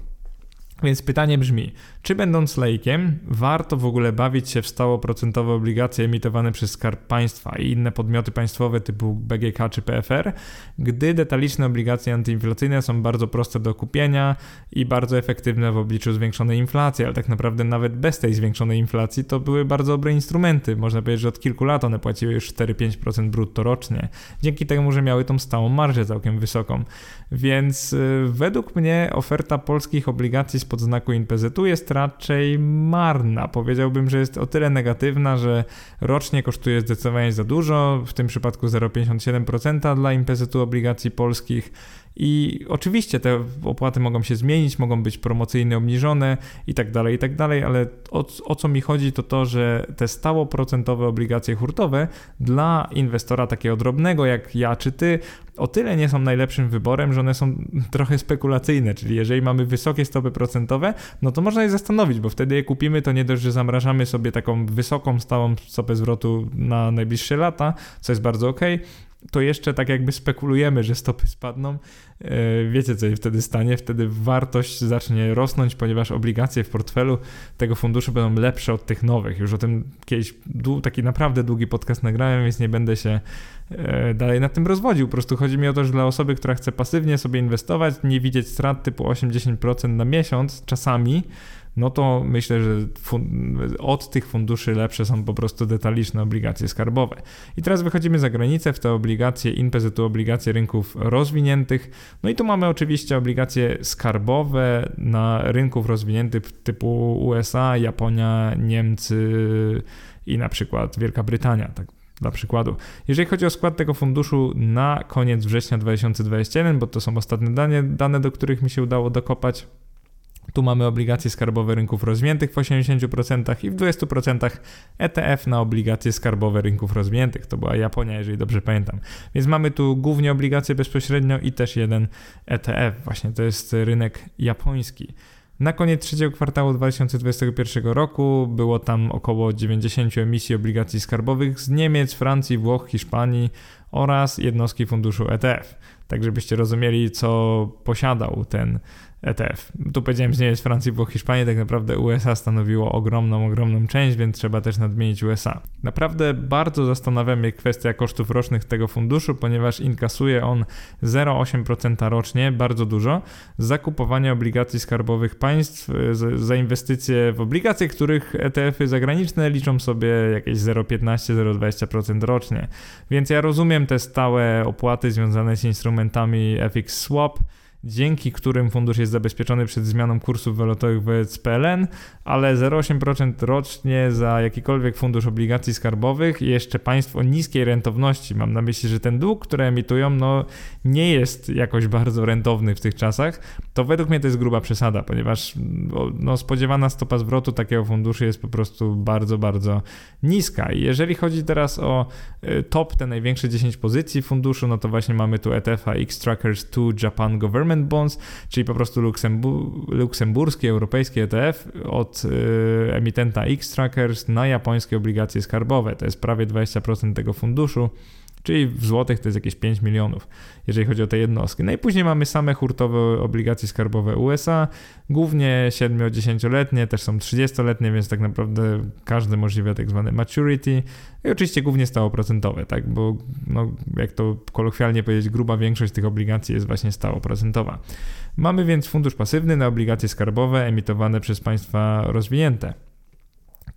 Więc pytanie brzmi, czy będąc lejkiem, warto w ogóle bawić się w stałoprocentowe obligacje emitowane przez Skarb Państwa i inne podmioty państwowe typu BGK czy PFR, gdy detaliczne obligacje antyinflacyjne są bardzo proste do kupienia i bardzo efektywne w obliczu zwiększonej inflacji, ale tak naprawdę nawet bez tej zwiększonej inflacji to były bardzo dobre instrumenty. Można powiedzieć, że od kilku lat one płaciły już 4-5% brutto rocznie, dzięki temu, że miały tą stałą marżę całkiem wysoką. Więc yy, według mnie oferta polskich obligacji spod znaku INPZ-u jest raczej marna. Powiedziałbym, że jest o tyle negatywna, że rocznie kosztuje zdecydowanie za dużo, w tym przypadku 0,57% dla INPZ-u obligacji polskich i oczywiście te opłaty mogą się zmienić, mogą być promocyjnie obniżone i tak dalej, i tak dalej, ale o, o co mi chodzi to to, że te stałoprocentowe obligacje hurtowe dla inwestora takiego drobnego jak ja czy ty o tyle nie są najlepszym wyborem, że one są trochę spekulacyjne, czyli jeżeli mamy wysokie stopy procentowe, no to można je zastanowić, bo wtedy je kupimy, to nie dość, że zamrażamy sobie taką wysoką stałą stopę zwrotu na najbliższe lata, co jest bardzo ok, to jeszcze tak jakby spekulujemy, że stopy spadną. E, wiecie, co się wtedy stanie? Wtedy wartość zacznie rosnąć, ponieważ obligacje w portfelu tego funduszu będą lepsze od tych nowych. Już o tym kiedyś taki naprawdę długi podcast nagrałem, więc nie będę się e, dalej nad tym rozwodził. Po prostu chodzi mi o to, że dla osoby, która chce pasywnie sobie inwestować, nie widzieć strat typu 8-10% na miesiąc czasami, no to myślę, że od tych funduszy lepsze są po prostu detaliczne obligacje skarbowe. I teraz wychodzimy za granicę w te obligacje INPZ, obligacje rynków rozwiniętych. No i tu mamy oczywiście obligacje skarbowe na rynków rozwiniętych typu USA, Japonia, Niemcy i na przykład Wielka Brytania. Tak dla przykładu. Jeżeli chodzi o skład tego funduszu na koniec września 2021, bo to są ostatnie dane, dane do których mi się udało dokopać, tu mamy obligacje skarbowe rynków rozwiniętych w 80% i w 20% ETF na obligacje skarbowe rynków rozwiniętych. To była Japonia, jeżeli dobrze pamiętam. Więc mamy tu głównie obligacje bezpośrednio i też jeden ETF. Właśnie to jest rynek japoński. Na koniec trzeciego kwartału 2021 roku było tam około 90 emisji obligacji skarbowych z Niemiec, Francji, Włoch, Hiszpanii oraz jednostki funduszu ETF. Tak, żebyście rozumieli, co posiadał ten ETF. Tu powiedziałem, że nie jest Francji, bo Hiszpanii tak naprawdę USA stanowiło ogromną, ogromną część, więc trzeba też nadmienić USA. Naprawdę bardzo zastanawia mnie kwestia kosztów rocznych tego funduszu, ponieważ inkasuje on 0,8% rocznie, bardzo dużo, za kupowanie obligacji skarbowych państw, za inwestycje w obligacje, których ETF-y zagraniczne liczą sobie jakieś 0,15-0,20% rocznie. Więc ja rozumiem te stałe opłaty związane z instrumentami FX Swap, dzięki którym fundusz jest zabezpieczony przed zmianą kursów walutowych wobec PLN, ale 0,8% rocznie za jakikolwiek fundusz obligacji skarbowych i jeszcze państw o niskiej rentowności. Mam na myśli, że ten dług, który emitują, no nie jest jakoś bardzo rentowny w tych czasach. To według mnie to jest gruba przesada, ponieważ no, spodziewana stopa zwrotu takiego funduszu jest po prostu bardzo, bardzo niska. I jeżeli chodzi teraz o y, top, te największe 10 pozycji funduszu, no to właśnie mamy tu ETF-a X-Trackers 2 Japan Government Government Bonds, czyli po prostu luksembur luksemburski, europejski ETF od y, emitenta X-Trackers na japońskie obligacje skarbowe. To jest prawie 20% tego funduszu. Czyli w złotych to jest jakieś 5 milionów, jeżeli chodzi o te jednostki. No i później mamy same hurtowe obligacje skarbowe USA, głównie 7-10-letnie, też są 30-letnie, więc tak naprawdę każdy możliwe tak zwane maturity i oczywiście głównie stałoprocentowe, tak, bo no, jak to kolokwialnie powiedzieć, gruba większość tych obligacji jest właśnie stałoprocentowa. Mamy więc fundusz pasywny na obligacje skarbowe emitowane przez państwa rozwinięte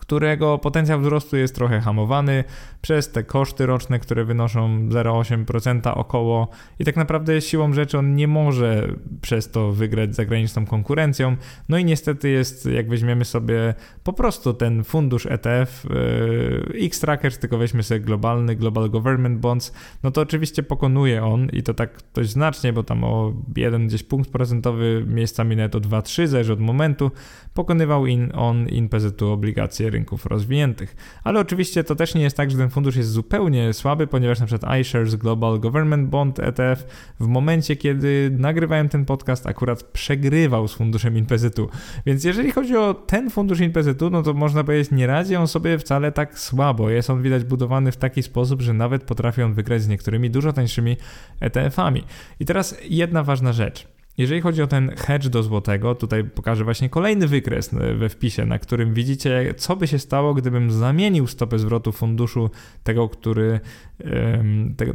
którego potencjał wzrostu jest trochę hamowany przez te koszty roczne, które wynoszą 0,8% około i tak naprawdę siłą rzeczy on nie może przez to wygrać zagraniczną konkurencją. No i niestety jest, jak weźmiemy sobie po prostu ten fundusz ETF yy, X-Trackers, tylko weźmy sobie globalny, Global Government Bonds, no to oczywiście pokonuje on i to tak dość znacznie, bo tam o jeden gdzieś punkt procentowy miejscami nawet o 2-3, zależy od momentu, pokonywał in, on in obligacje rynków rozwiniętych. Ale oczywiście to też nie jest tak, że ten fundusz jest zupełnie słaby, ponieważ na przykład iShares Global Government Bond ETF w momencie, kiedy nagrywałem ten podcast, akurat przegrywał z funduszem InPZU. Więc jeżeli chodzi o ten fundusz InPZU, no to można powiedzieć, nie radzi on sobie wcale tak słabo. Jest on widać budowany w taki sposób, że nawet potrafi on wygrać z niektórymi dużo tańszymi ETF-ami. I teraz jedna ważna rzecz. Jeżeli chodzi o ten hedge do złotego, tutaj pokażę właśnie kolejny wykres we wpisie, na którym widzicie, co by się stało, gdybym zamienił stopę zwrotu funduszu tego, który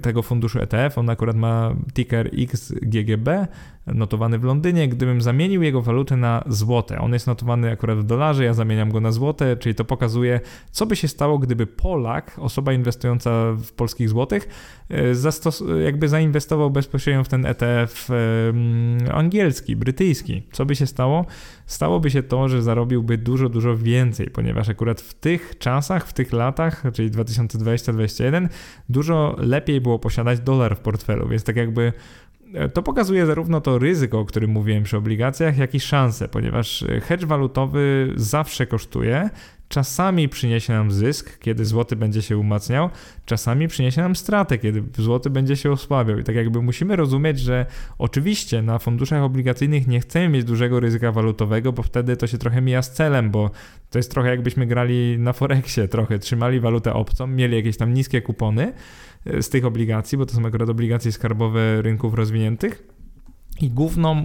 tego funduszu ETF. On akurat ma ticker XGGB, notowany w Londynie. Gdybym zamienił jego walutę na złote, on jest notowany akurat w dolarze, ja zamieniam go na złote, czyli to pokazuje, co by się stało, gdyby Polak, osoba inwestująca w polskich złotych, e, jakby zainwestował bezpośrednio w ten ETF angielski, brytyjski. Co by się stało? Stałoby się to, że zarobiłby dużo, dużo więcej, ponieważ akurat w tych czasach, w tych latach, czyli 2020-2021, dużo lepiej było posiadać dolar w portfelu, więc tak jakby e, to pokazuje zarówno to ryzyko, o którym mówiłem przy obligacjach, jak i szanse, ponieważ hedge walutowy zawsze kosztuje, czasami przyniesie nam zysk, kiedy złoty będzie się umacniał, czasami przyniesie nam stratę, kiedy złoty będzie się osłabiał. I tak jakby musimy rozumieć, że oczywiście na funduszach obligacyjnych nie chcemy mieć dużego ryzyka walutowego, bo wtedy to się trochę mija z celem, bo to jest trochę jakbyśmy grali na Forexie, trochę trzymali walutę obcą, mieli jakieś tam niskie kupony e, z tych obligacji, bo to są akurat obligacje skarbowe rynków rozwiniętych i główną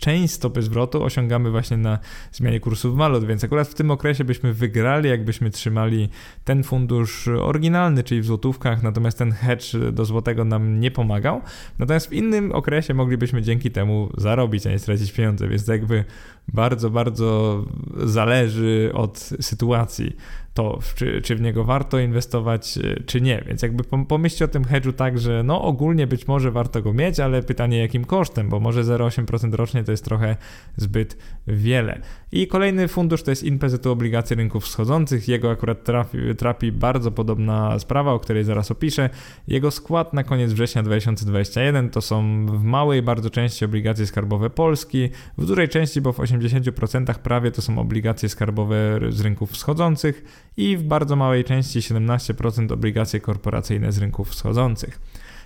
część stopy zwrotu osiągamy właśnie na zmianie kursów walut, więc akurat w tym okresie byśmy wygrali, jakbyśmy trzymali ten fundusz oryginalny, czyli w złotówkach, natomiast ten hedge do złotego nam nie pomagał. Natomiast w innym okresie moglibyśmy dzięki temu zarobić, a nie stracić pieniądze, więc jakby bardzo, bardzo zależy od sytuacji to, czy, czy w niego warto inwestować, e, czy nie. Więc jakby pomyślcie o tym hedge'u tak, że no ogólnie być może warto go mieć, ale pytanie jakim kosztem, bo może 0,8% rocznie to jest trochę zbyt wiele. I kolejny fundusz to jest InPZU obligacje rynków wschodzących. Jego akurat trafi, trapi bardzo podobna sprawa, o której zaraz opiszę. Jego skład na koniec września 2021 to są w małej bardzo części obligacje skarbowe Polski, w dużej części, bo w 80% prawie to są obligacje skarbowe z rynków wschodzących i w bardzo małej części 17% obligacje korporacyjne z rynków wschodzących.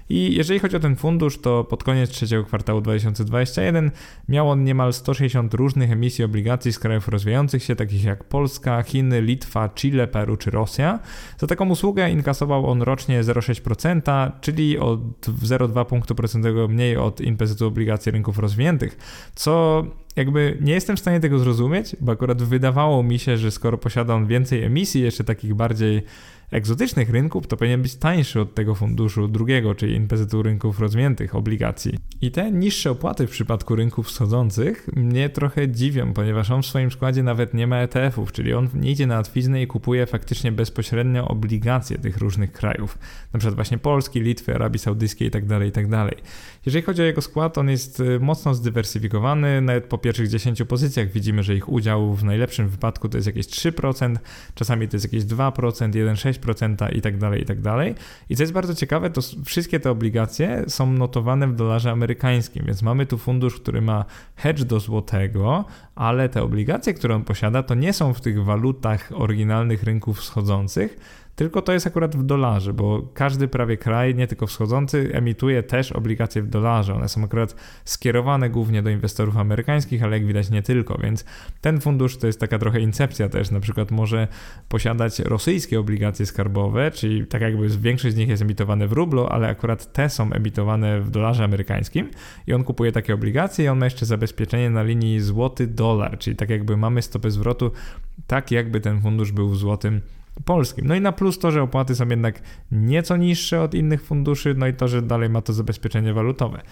I jeżeli chodzi o ten fundusz, to pod koniec trzeciego kwartału 2021 miał on niemal 160 różnych emisji obligacji z krajów rozwijających się, takich jak Polska, Chiny, Litwa, Chile, Peru czy Rosja. Za taką usługę inkasował on rocznie 0,6%, czyli o 0,2 punktu procentowego mniej od impetu obligacji rynków rozwiniętych, co jakby nie jestem w stanie tego zrozumieć, bo akurat wydawało mi się, że skoro posiada on więcej emisji, jeszcze takich bardziej egzotycznych rynków, to powinien być tańszy od tego funduszu drugiego, czyli inpezytu rynków rozwiniętych obligacji. I te niższe opłaty w przypadku rynków wschodzących mnie trochę dziwią, ponieważ on w swoim składzie nawet nie ma ETF-ów, czyli on nie idzie na łatwiznę i kupuje faktycznie bezpośrednio obligacje tych różnych krajów, przykład właśnie Polski, Litwy, Arabii Saudyjskiej itd., tak itd. Tak Jeżeli chodzi o jego skład, on jest y, mocno zdywersyfikowany, nawet po pierwszych 10 pozycjach widzimy, że ich udział w najlepszym wypadku to jest jakieś 3%, czasami to jest jakieś 2%, 1,6% i tak dalej, i tak dalej. I co jest bardzo ciekawe, to wszystkie te obligacje są notowane w dolarze amerykańskim, więc mamy tu fundusz, który ma hedge do złotego, ale te obligacje, które on posiada, to nie są w tych walutach oryginalnych rynków wschodzących, tylko to jest akurat w dolarze, bo każdy prawie kraj, nie tylko wschodzący, emituje też obligacje w dolarze. One są akurat skierowane głównie do inwestorów amerykańskich, ale jak widać nie tylko, więc ten fundusz to jest taka trochę incepcja też, na przykład może posiadać rosyjskie obligacje skarbowe, czyli tak jakby większość z nich jest emitowane w rublu, ale akurat te są emitowane w dolarze amerykańskim i on kupuje takie obligacje i on ma jeszcze zabezpieczenie na linii złoty-dolar, czyli tak jakby mamy stopę zwrotu, tak jakby ten fundusz był w złotym polskim. No i na plus to, że opłaty są jednak nieco niższe od innych funduszy, no i to, że dalej ma to zabezpieczenie walutowe.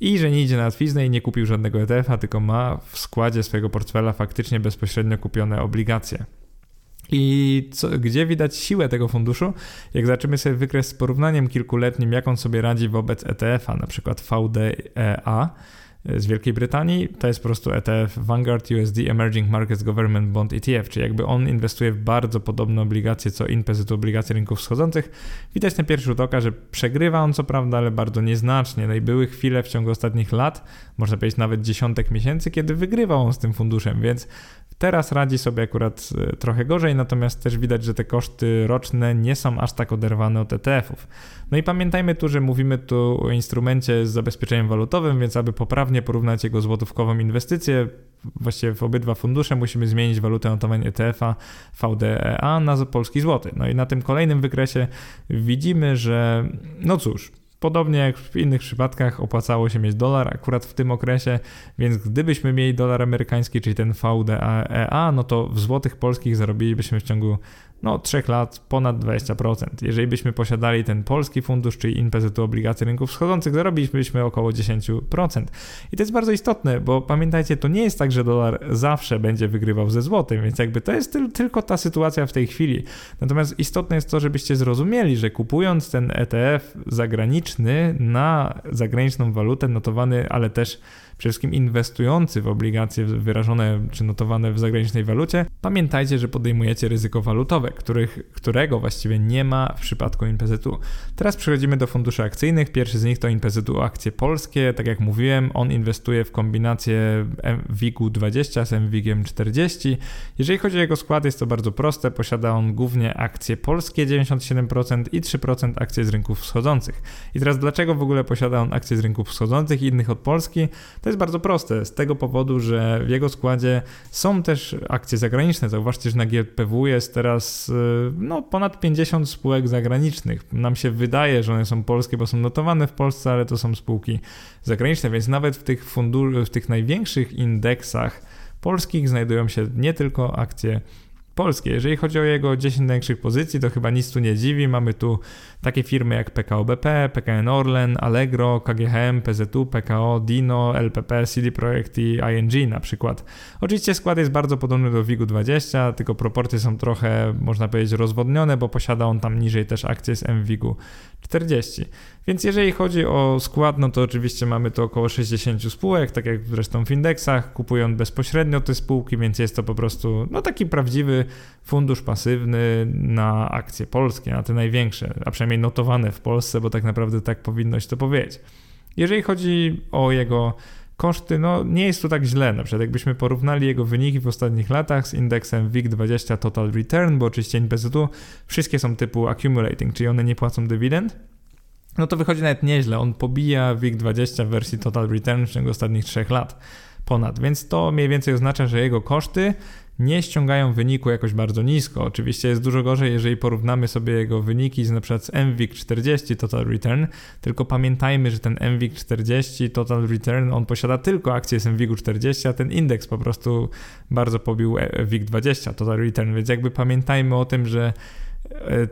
I że nie idzie na łatwiznę i nie kupił żadnego ETF-a, tylko ma w składzie swojego portfela faktycznie bezpośrednio kupione obligacje. I co, gdzie widać siłę tego funduszu? Jak zaczniemy sobie wykres z porównaniem kilkuletnim, jak on sobie radzi wobec ETF-a, na przykład VDEA, z Wielkiej Brytanii, to jest po prostu ETF Vanguard USD Emerging Markets Government Bond ETF, czyli jakby on inwestuje w bardzo podobne obligacje co INPEZ, obligacje rynków wschodzących. Widać na pierwszy rzut oka, że przegrywa on co prawda, ale bardzo nieznacznie. No i były chwile w ciągu ostatnich lat, można powiedzieć nawet dziesiątek miesięcy, kiedy wygrywał on z tym funduszem, więc Teraz radzi sobie akurat e, trochę gorzej, natomiast też widać, że te koszty roczne nie są aż tak oderwane od ETF-ów. No i pamiętajmy tu, że mówimy tu o instrumencie z zabezpieczeniem walutowym, więc aby poprawnie porównać jego złotówkową inwestycję, właściwie w obydwa fundusze musimy zmienić walutę notowania ETF-a VDEA na polski złoty. No i na tym kolejnym wykresie widzimy, że no cóż, Podobnie jak w innych przypadkach opłacało się mieć dolar akurat w tym okresie, więc gdybyśmy mieli dolar amerykański, czyli ten VDEA, no to w złotych polskich zarobilibyśmy w ciągu no, 3 lat ponad 20%. Jeżeli byśmy posiadali ten polski fundusz, czyli INPZ obligacje rynków wschodzących, zarobilibyśmy około 10%. I to jest bardzo istotne, bo pamiętajcie, to nie jest tak, że dolar zawsze będzie wygrywał ze złotym, więc jakby to jest tylko ta sytuacja w tej chwili. Natomiast istotne jest to, żebyście zrozumieli, że kupując ten ETF zagraniczny na zagraniczną walutę notowany, ale też przede wszystkim inwestujący w obligacje wyrażone czy notowane w zagranicznej walucie, pamiętajcie, że podejmujecie ryzyko walutowe, których, którego właściwie nie ma w przypadku INPZ-u. Teraz przechodzimy do funduszy akcyjnych. Pierwszy z nich to INPZ-u akcje polskie. Tak jak mówiłem, on inwestuje w kombinację WIG-u 20 z MWIG-iem 40. Jeżeli chodzi o jego skład, jest to bardzo proste. Posiada on głównie akcje polskie 97% i 3% akcje z rynków wschodzących. I teraz dlaczego w ogóle posiada on akcje z rynków wschodzących i innych od Polski? To jest bardzo proste, z tego powodu, że w jego składzie są też akcje zagraniczne. Zauważcie, że na GPW jest teraz y, no, ponad 50 spółek zagranicznych. Nam się wydaje, że one są polskie, bo są notowane w Polsce, ale to są spółki zagraniczne, więc nawet w tych, fundu- w tych największych indeksach polskich znajdują się nie tylko akcje polskie. Jeżeli chodzi o jego 10 największych pozycji, to chyba nic tu nie dziwi. Mamy tu takie firmy jak PKO BP, PKN Orlen, Allegro, KGHM, PZU, PKO, Dino, LPP, CD Projekt i ING na przykład. Oczywiście skład jest bardzo podobny do WIG-u20, tylko proporcje są trochę, można powiedzieć, rozwodnione, bo posiada on tam niżej też akcje z MWIG-u 40. Więc jeżeli chodzi o skład, no to oczywiście mamy tu około 60 spółek, tak jak zresztą w indeksach, kupują bezpośrednio te spółki, więc jest to po prostu no taki prawdziwy fundusz pasywny na akcje polskie, na te największe, a przynajmniej notowane w Polsce, bo tak naprawdę tak powinno się to powiedzieć. Jeżeli chodzi o jego koszty, no nie jest to tak źle. Na przykład jakbyśmy porównali jego wyniki w ostatnich latach z indeksem WIG20 Total Return, bo oczywiście NPZ-u wszystkie są typu accumulating, czyli one nie płacą dywidend, no to wychodzi nawet nieźle. On pobija WIG20 w wersji Total Return w ciągu ostatnich 3 lat ponad, więc to mniej więcej oznacza, że jego koszty nie ściągają wyniku jakoś bardzo nisko. Oczywiście jest dużo gorzej, jeżeli porównamy sobie jego wyniki z np. z MWIG 40 Total Return, tylko pamiętajmy, że ten MWIG 40 Total Return, on posiada tylko akcje z MWIG 40, a ten indeks po prostu bardzo pobił WIG 20 Total Return, więc jakby pamiętajmy o tym, że E,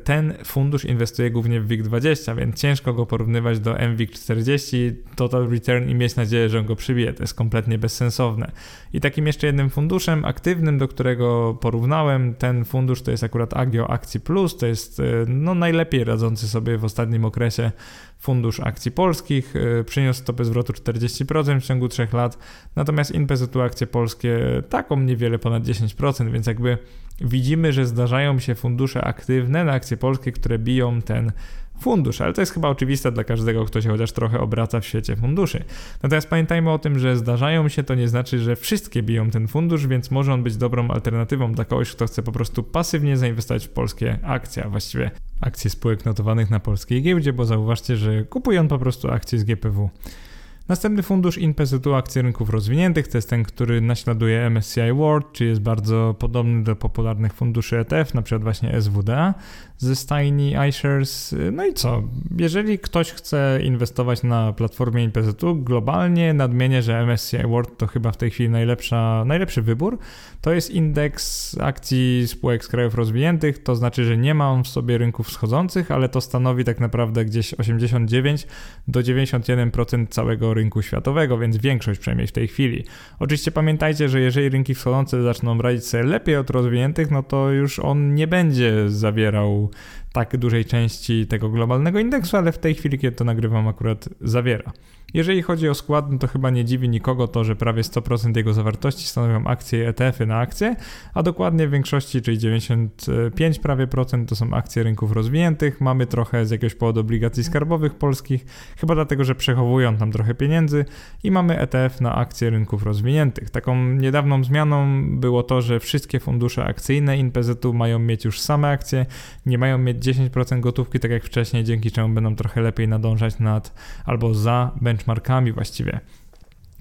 ten fundusz inwestuje głównie w WIG20, więc ciężko go porównywać do MWIG40 Total Return i mieć nadzieję, że on go przybije. To jest kompletnie bezsensowne. I takim jeszcze jednym funduszem aktywnym, do którego porównałem, ten fundusz to jest akurat Agio Akcji Plus, to jest e, no, najlepiej radzący sobie w ostatnim okresie Fundusz Akcji Polskich e, przyniósł stopę zwrotu 40% w ciągu 3 lat, natomiast InPZU akcje polskie taką niewiele ponad 10%, więc jakby widzimy, że zdarzają się fundusze aktywne na akcje polskie, które biją ten fundusz, ale to jest chyba oczywiste dla każdego, kto się chociaż trochę obraca w świecie funduszy. Natomiast pamiętajmy o tym, że zdarzają się, to nie znaczy, że wszystkie biją ten fundusz, więc może on być dobrą alternatywą dla kogoś, kto chce po prostu pasywnie zainwestować w polskie akcje, a właściwie akcje spółek notowanych na polskiej giełdzie, bo zauważcie, że kupuje on po prostu akcje z GPW. Następny fundusz InPZU akcji rynków rozwiniętych to jest ten, który naśladuje MSCI World, czy jest bardzo podobny do popularnych funduszy ETF, na przykład właśnie SWD ze stajni iShares. No i co? Jeżeli ktoś chce inwestować na platformie InPZU globalnie, nadmienię, że MSCI World to chyba w tej chwili najlepsza, najlepszy wybór. To jest indeks akcji spółek z krajów rozwiniętych, to znaczy, że nie ma on w sobie rynków wschodzących, ale to stanowi tak naprawdę gdzieś 89 do 91% całego rynku światowego, więc większość przynajmniej w tej chwili. Oczywiście pamiętajcie, że jeżeli rynki wschodzące zaczną radzić sobie lepiej od rozwiniętych, no to już on nie będzie zawierał tak dużej części tego globalnego indeksu, ale w tej chwili, kiedy to nagrywam, akurat zawiera. Jeżeli chodzi o skład, no to chyba nie dziwi nikogo to, że prawie 100% jego zawartości stanowią akcje ETF-y na akcje, a dokładnie w większości, czyli 95 prawie procent to są akcje rynków rozwiniętych. Mamy trochę z jakiegoś powodu obligacji skarbowych polskich, chyba dlatego, że przechowują tam trochę pieniędzy i mamy ETF na akcje rynków rozwiniętych. Taką niedawną zmianą było to, że wszystkie fundusze akcyjne INPZ-u mają mieć już same akcje, nie mają mieć 10% gotówki, tak jak wcześniej, dzięki czemu będą trochę lepiej nadążać nad albo za benchmark benchmarkami właściwie.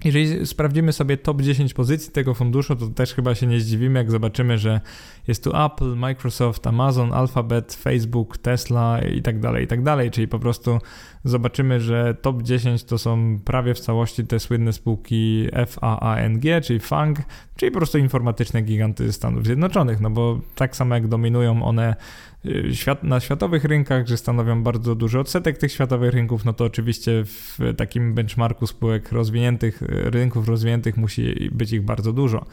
Jeżeli sprawdzimy sobie top 10 pozycji tego funduszu, to też chyba się nie zdziwimy, jak zobaczymy, że jest tu Apple, Microsoft, Amazon, Alphabet, Facebook, Tesla i tak dalej, i tak dalej. Czyli po prostu zobaczymy, że top 10 to są prawie w całości te słynne spółki FAANG, czyli FANG, czyli po prostu informatyczne giganty Stanów Zjednoczonych, no bo tak samo jak dominują one y, świat, na światowych rynkach, że stanowią bardzo duży odsetek tych światowych rynków, no to oczywiście w takim benchmarku spółek rozwiniętych, rynków rozwiniętych musi być ich bardzo dużo.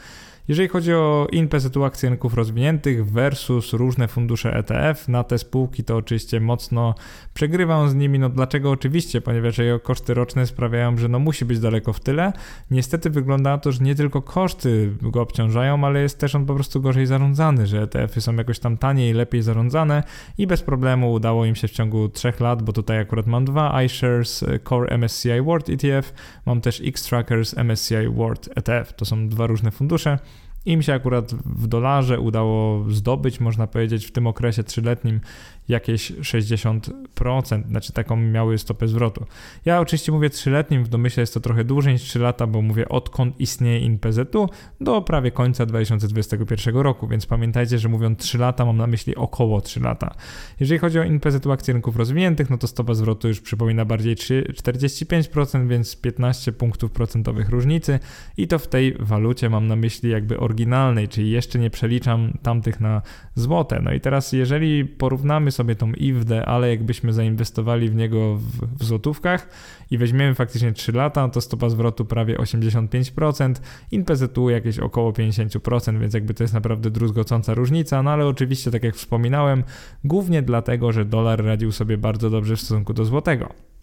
Jeżeli chodzi o INPZ akcji rynków rozwiniętych versus różne fundusze ETF, na te spółki to oczywiście mocno przegrywam z nimi. No dlaczego? Oczywiście, ponieważ jego koszty roczne sprawiają, że no musi być daleko w tyle. Niestety wygląda na to, że nie tylko koszty go obciążają, ale jest też on po prostu gorzej zarządzany, że ETF-y są jakoś tam taniej, lepiej zarządzane i bez problemu udało im się w ciągu 3 lat, bo tutaj akurat mam dwa iShares Core MSCI World ETF, mam też X-Trackers MSCI World ETF. To są dwa różne fundusze. Im się akurat w dolarze udało zdobyć, można powiedzieć, w tym okresie trzyletnim jakieś 60%, znaczy taką miały stopę zwrotu. Ja oczywiście mówię trzyletnim, w domyśle jest to trochę dłużej niż 3 lata, bo mówię odkąd istnieje INPZU do prawie końca 2021 roku, więc pamiętajcie, że mówiąc 3 lata mam na myśli około 3 lata. Jeżeli chodzi o INPZU akcji rynków rozwiniętych, no to stopa zwrotu już przypomina bardziej 45%, więc 15 punktów procentowych różnicy i to w tej walucie mam na myśli jakby oryginalnej, czyli jeszcze nie przeliczam tamtych na złote. No i teraz jeżeli porównamy sobie tą IWD, ale jakbyśmy zainwestowali w niego w, w złotówkach i weźmiemy faktycznie 3 lata, to stopa zwrotu prawie 85%, INPZU jakieś około 50%, więc jakby to jest naprawdę druzgocąca różnica, no ale oczywiście, tak jak wspominałem, głównie dlatego, że dolar radził sobie bardzo dobrze w stosunku do złotego.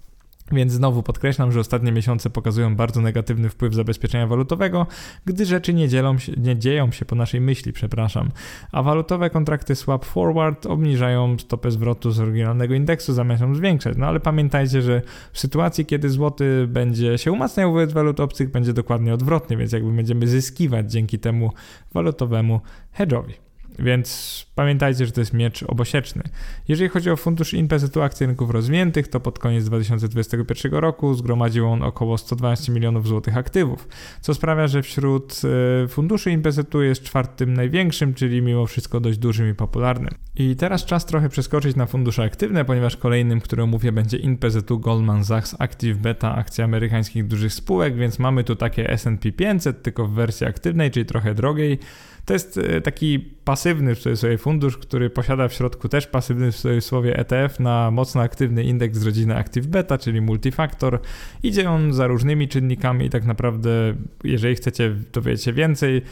Więc znowu podkreślam, że ostatnie miesiące pokazują bardzo negatywny wpływ zabezpieczenia walutowego, gdy rzeczy nie, dzielą się, nie dzieją się po naszej myśli, przepraszam. A walutowe kontrakty swap forward obniżają stopę zwrotu z oryginalnego indeksu zamiast ją zwiększać. No ale pamiętajcie, że w sytuacji, kiedy złoty będzie się umacniał wobec walut obcych, będzie dokładnie odwrotnie, więc jakby będziemy zyskiwać dzięki temu walutowemu hedge'owi. Więc pamiętajcie, że to jest miecz obosieczny. Jeżeli chodzi o fundusz INPZ akcji rozwiniętych, to pod koniec 2021 roku zgromadził on około 112 milionów złotych aktywów, co sprawia, że wśród e, funduszy INPZ jest czwartym największym, czyli mimo wszystko dość dużym i popularnym. I teraz czas trochę przeskoczyć na fundusze aktywne, ponieważ kolejnym, który omówię, będzie INPZ Goldman Sachs Active Beta akcji amerykańskich dużych spółek, więc mamy tu takie S&P 500, tylko w wersji aktywnej, czyli trochę drogiej. To jest e, taki pasywny w cudzysłowie fundusz, który posiada w środku też pasywny w cudzysłowie ETF na mocno aktywny indeks z rodziny Active Beta, czyli multifaktor. Idzie on za różnymi czynnikami i tak naprawdę, jeżeli chcecie dowiedzieć się więcej,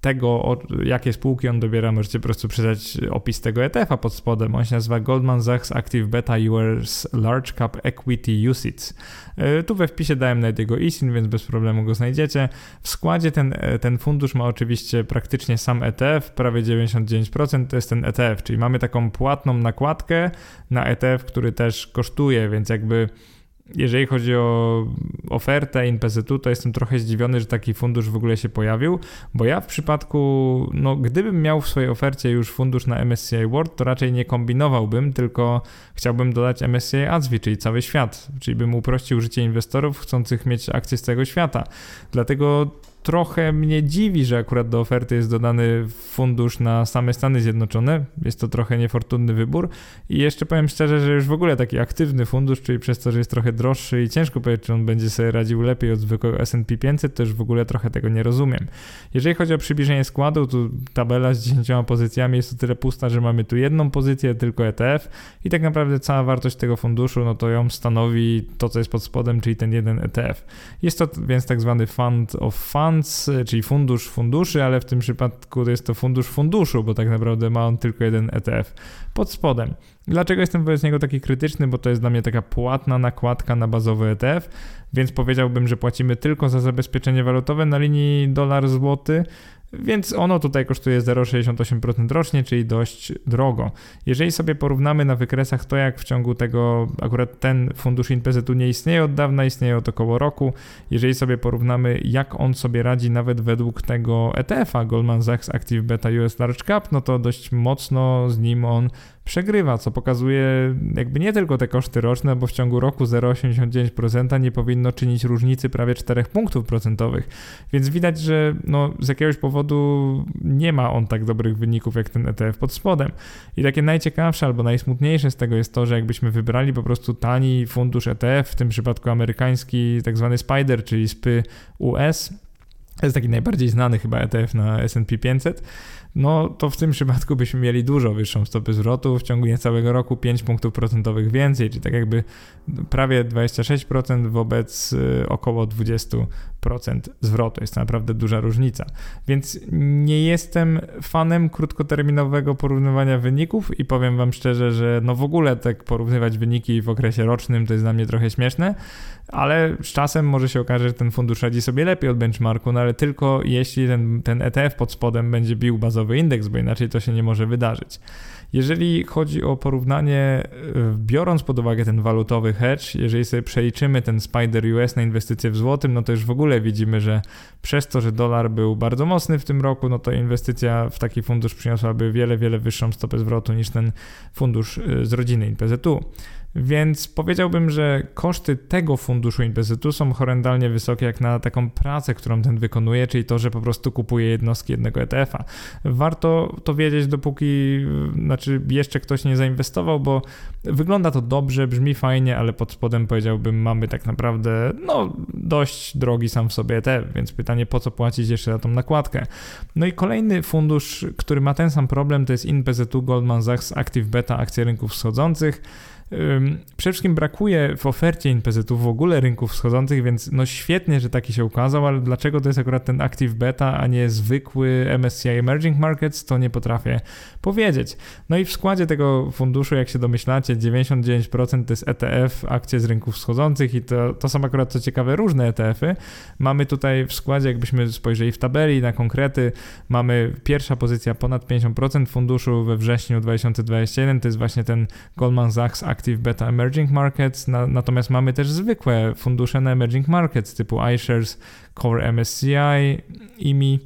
tego, jakie spółki on dobiera, możecie po prostu przeczytać opis tego ETF-a pod spodem. On się nazywa Goldman Sachs Active Beta US Large Cap Equity UCITS. E, tu we wpisie dałem nawet jego ISIN, więc bez problemu go znajdziecie. W składzie ten, e, ten fundusz ma oczywiście praktycznie sam ETF, prawie 99% to jest ten ETF, czyli mamy taką płatną nakładkę na ETF, który też kosztuje, więc jakby jeżeli chodzi o ofertę InPZ-u, to jestem trochę zdziwiony, że taki fundusz w ogóle się pojawił, bo ja w przypadku, no gdybym miał w swojej ofercie już fundusz na MSCI World, to raczej nie kombinowałbym, tylko chciałbym dodać MSCI ASWI, czyli cały świat, czyli bym uprościł życie inwestorów chcących mieć akcje z całego świata. Dlatego trochę mnie dziwi, że akurat do oferty jest dodany fundusz na same Stany Zjednoczone. Jest to trochę niefortunny wybór. I jeszcze powiem szczerze, że już w ogóle taki aktywny fundusz, czyli przez to, że jest trochę droższy i ciężko powiedzieć, czy on będzie sobie radził lepiej od zwykłego S&P 500, to już w ogóle trochę tego nie rozumiem. Jeżeli chodzi o przybliżenie składu, to tabela z 10 pozycjami jest o tyle pusta, że mamy tu jedną pozycję, tylko ETF i tak naprawdę cała wartość tego funduszu, no to ją stanowi to, co jest pod spodem, czyli ten jeden ETF. Jest to więc tak zwany fund of funds, funds, czyli fundusz funduszy, ale w tym przypadku jest to fundusz funduszu, bo tak naprawdę ma on tylko jeden ETF pod spodem. Dlaczego jestem wobec niego taki krytyczny? Bo to jest dla mnie taka płatna nakładka na bazowy ETF, więc powiedziałbym, że płacimy tylko za zabezpieczenie walutowe na linii dolar-złoty, więc ono tutaj kosztuje 0,68% rocznie, czyli dość drogo. Jeżeli sobie porównamy na wykresach to, jak w ciągu tego, akurat ten fundusz InPZ-u nie istnieje od dawna, istnieje od około roku. Jeżeli sobie porównamy, jak on sobie radzi nawet według tego ETF-a Goldman Sachs Active Beta US Large Cap, no to dość mocno z nim on przegrywa, co pokazuje jakby nie tylko te koszty roczne, bo w ciągu roku 0,89% nie powinno czynić różnicy prawie 4 punktów procentowych. Więc widać, że no, z jakiegoś powodu nie ma on tak dobrych wyników jak ten ETF pod spodem. I takie najciekawsze albo najsmutniejsze z tego jest to, że jakbyśmy wybrali po prostu tani fundusz ETF, w tym przypadku amerykański, tak zwany SPIDER, czyli SPY US, to jest taki najbardziej znany chyba ETF na S&P 500, no to w tym przypadku byśmy mieli dużo wyższą stopę zwrotu, w ciągu niecałego roku 5 punktów procentowych więcej, czyli tak jakby prawie 26% wobec y, około 20% zwrotu. Jest to naprawdę duża różnica. Więc nie jestem fanem krótkoterminowego porównywania wyników i powiem Wam szczerze, że no w ogóle tak porównywać wyniki w okresie rocznym to jest dla mnie trochę śmieszne, ale z czasem może się okaże, że ten fundusz radzi sobie lepiej od benchmarku, no ale tylko jeśli ten, ten ETF pod spodem będzie bił bazowy indeks, bo inaczej to się nie może wydarzyć. Jeżeli chodzi o porównanie, e, biorąc pod uwagę ten walutowy hedge, jeżeli sobie przeliczymy ten Spider US na inwestycje w złotym, no to już w ogóle widzimy, że przez to, że dolar był bardzo mocny w tym roku, no to inwestycja w taki fundusz przyniosłaby wiele, wiele wyższą stopę zwrotu niż ten fundusz e, z rodziny IPZ-u. Więc powiedziałbym, że koszty tego funduszu inwestytu są horrendalnie wysokie jak na taką pracę, którą ten wykonuje, czyli to, że po prostu kupuje jednostki jednego ETF-a. Warto to wiedzieć, dopóki znaczy jeszcze ktoś nie zainwestował, bo wygląda to dobrze, brzmi fajnie, ale pod spodem powiedziałbym, mamy tak naprawdę no, dość drogi sam w sobie ETF, więc pytanie, po co płacić jeszcze za tą nakładkę. No i kolejny fundusz, który ma ten sam problem, to jest InPZ2 Goldman Sachs Active Beta akcje rynków wschodzących. Przede wszystkim brakuje w ofercie NPZ-u w ogóle rynków wschodzących, więc no świetnie, że taki się ukazał, ale dlaczego to jest akurat ten Active Beta, a nie zwykły MSCI Emerging Markets, to nie potrafię powiedzieć. No i w składzie tego funduszu, jak się domyślacie, 99% to jest ETF, akcje z rynków wschodzących i to, to są akurat co ciekawe różne ETF-y. Mamy tutaj w składzie, jakbyśmy spojrzeli w tabeli na konkrety, mamy pierwsza pozycja ponad 50% funduszu we wrześniu 2021, to jest właśnie ten Goldman Sachs Active Beta Emerging Markets, na, natomiast mamy też zwykłe fundusze na Emerging Markets typu iShares, Core MSCI, IMI,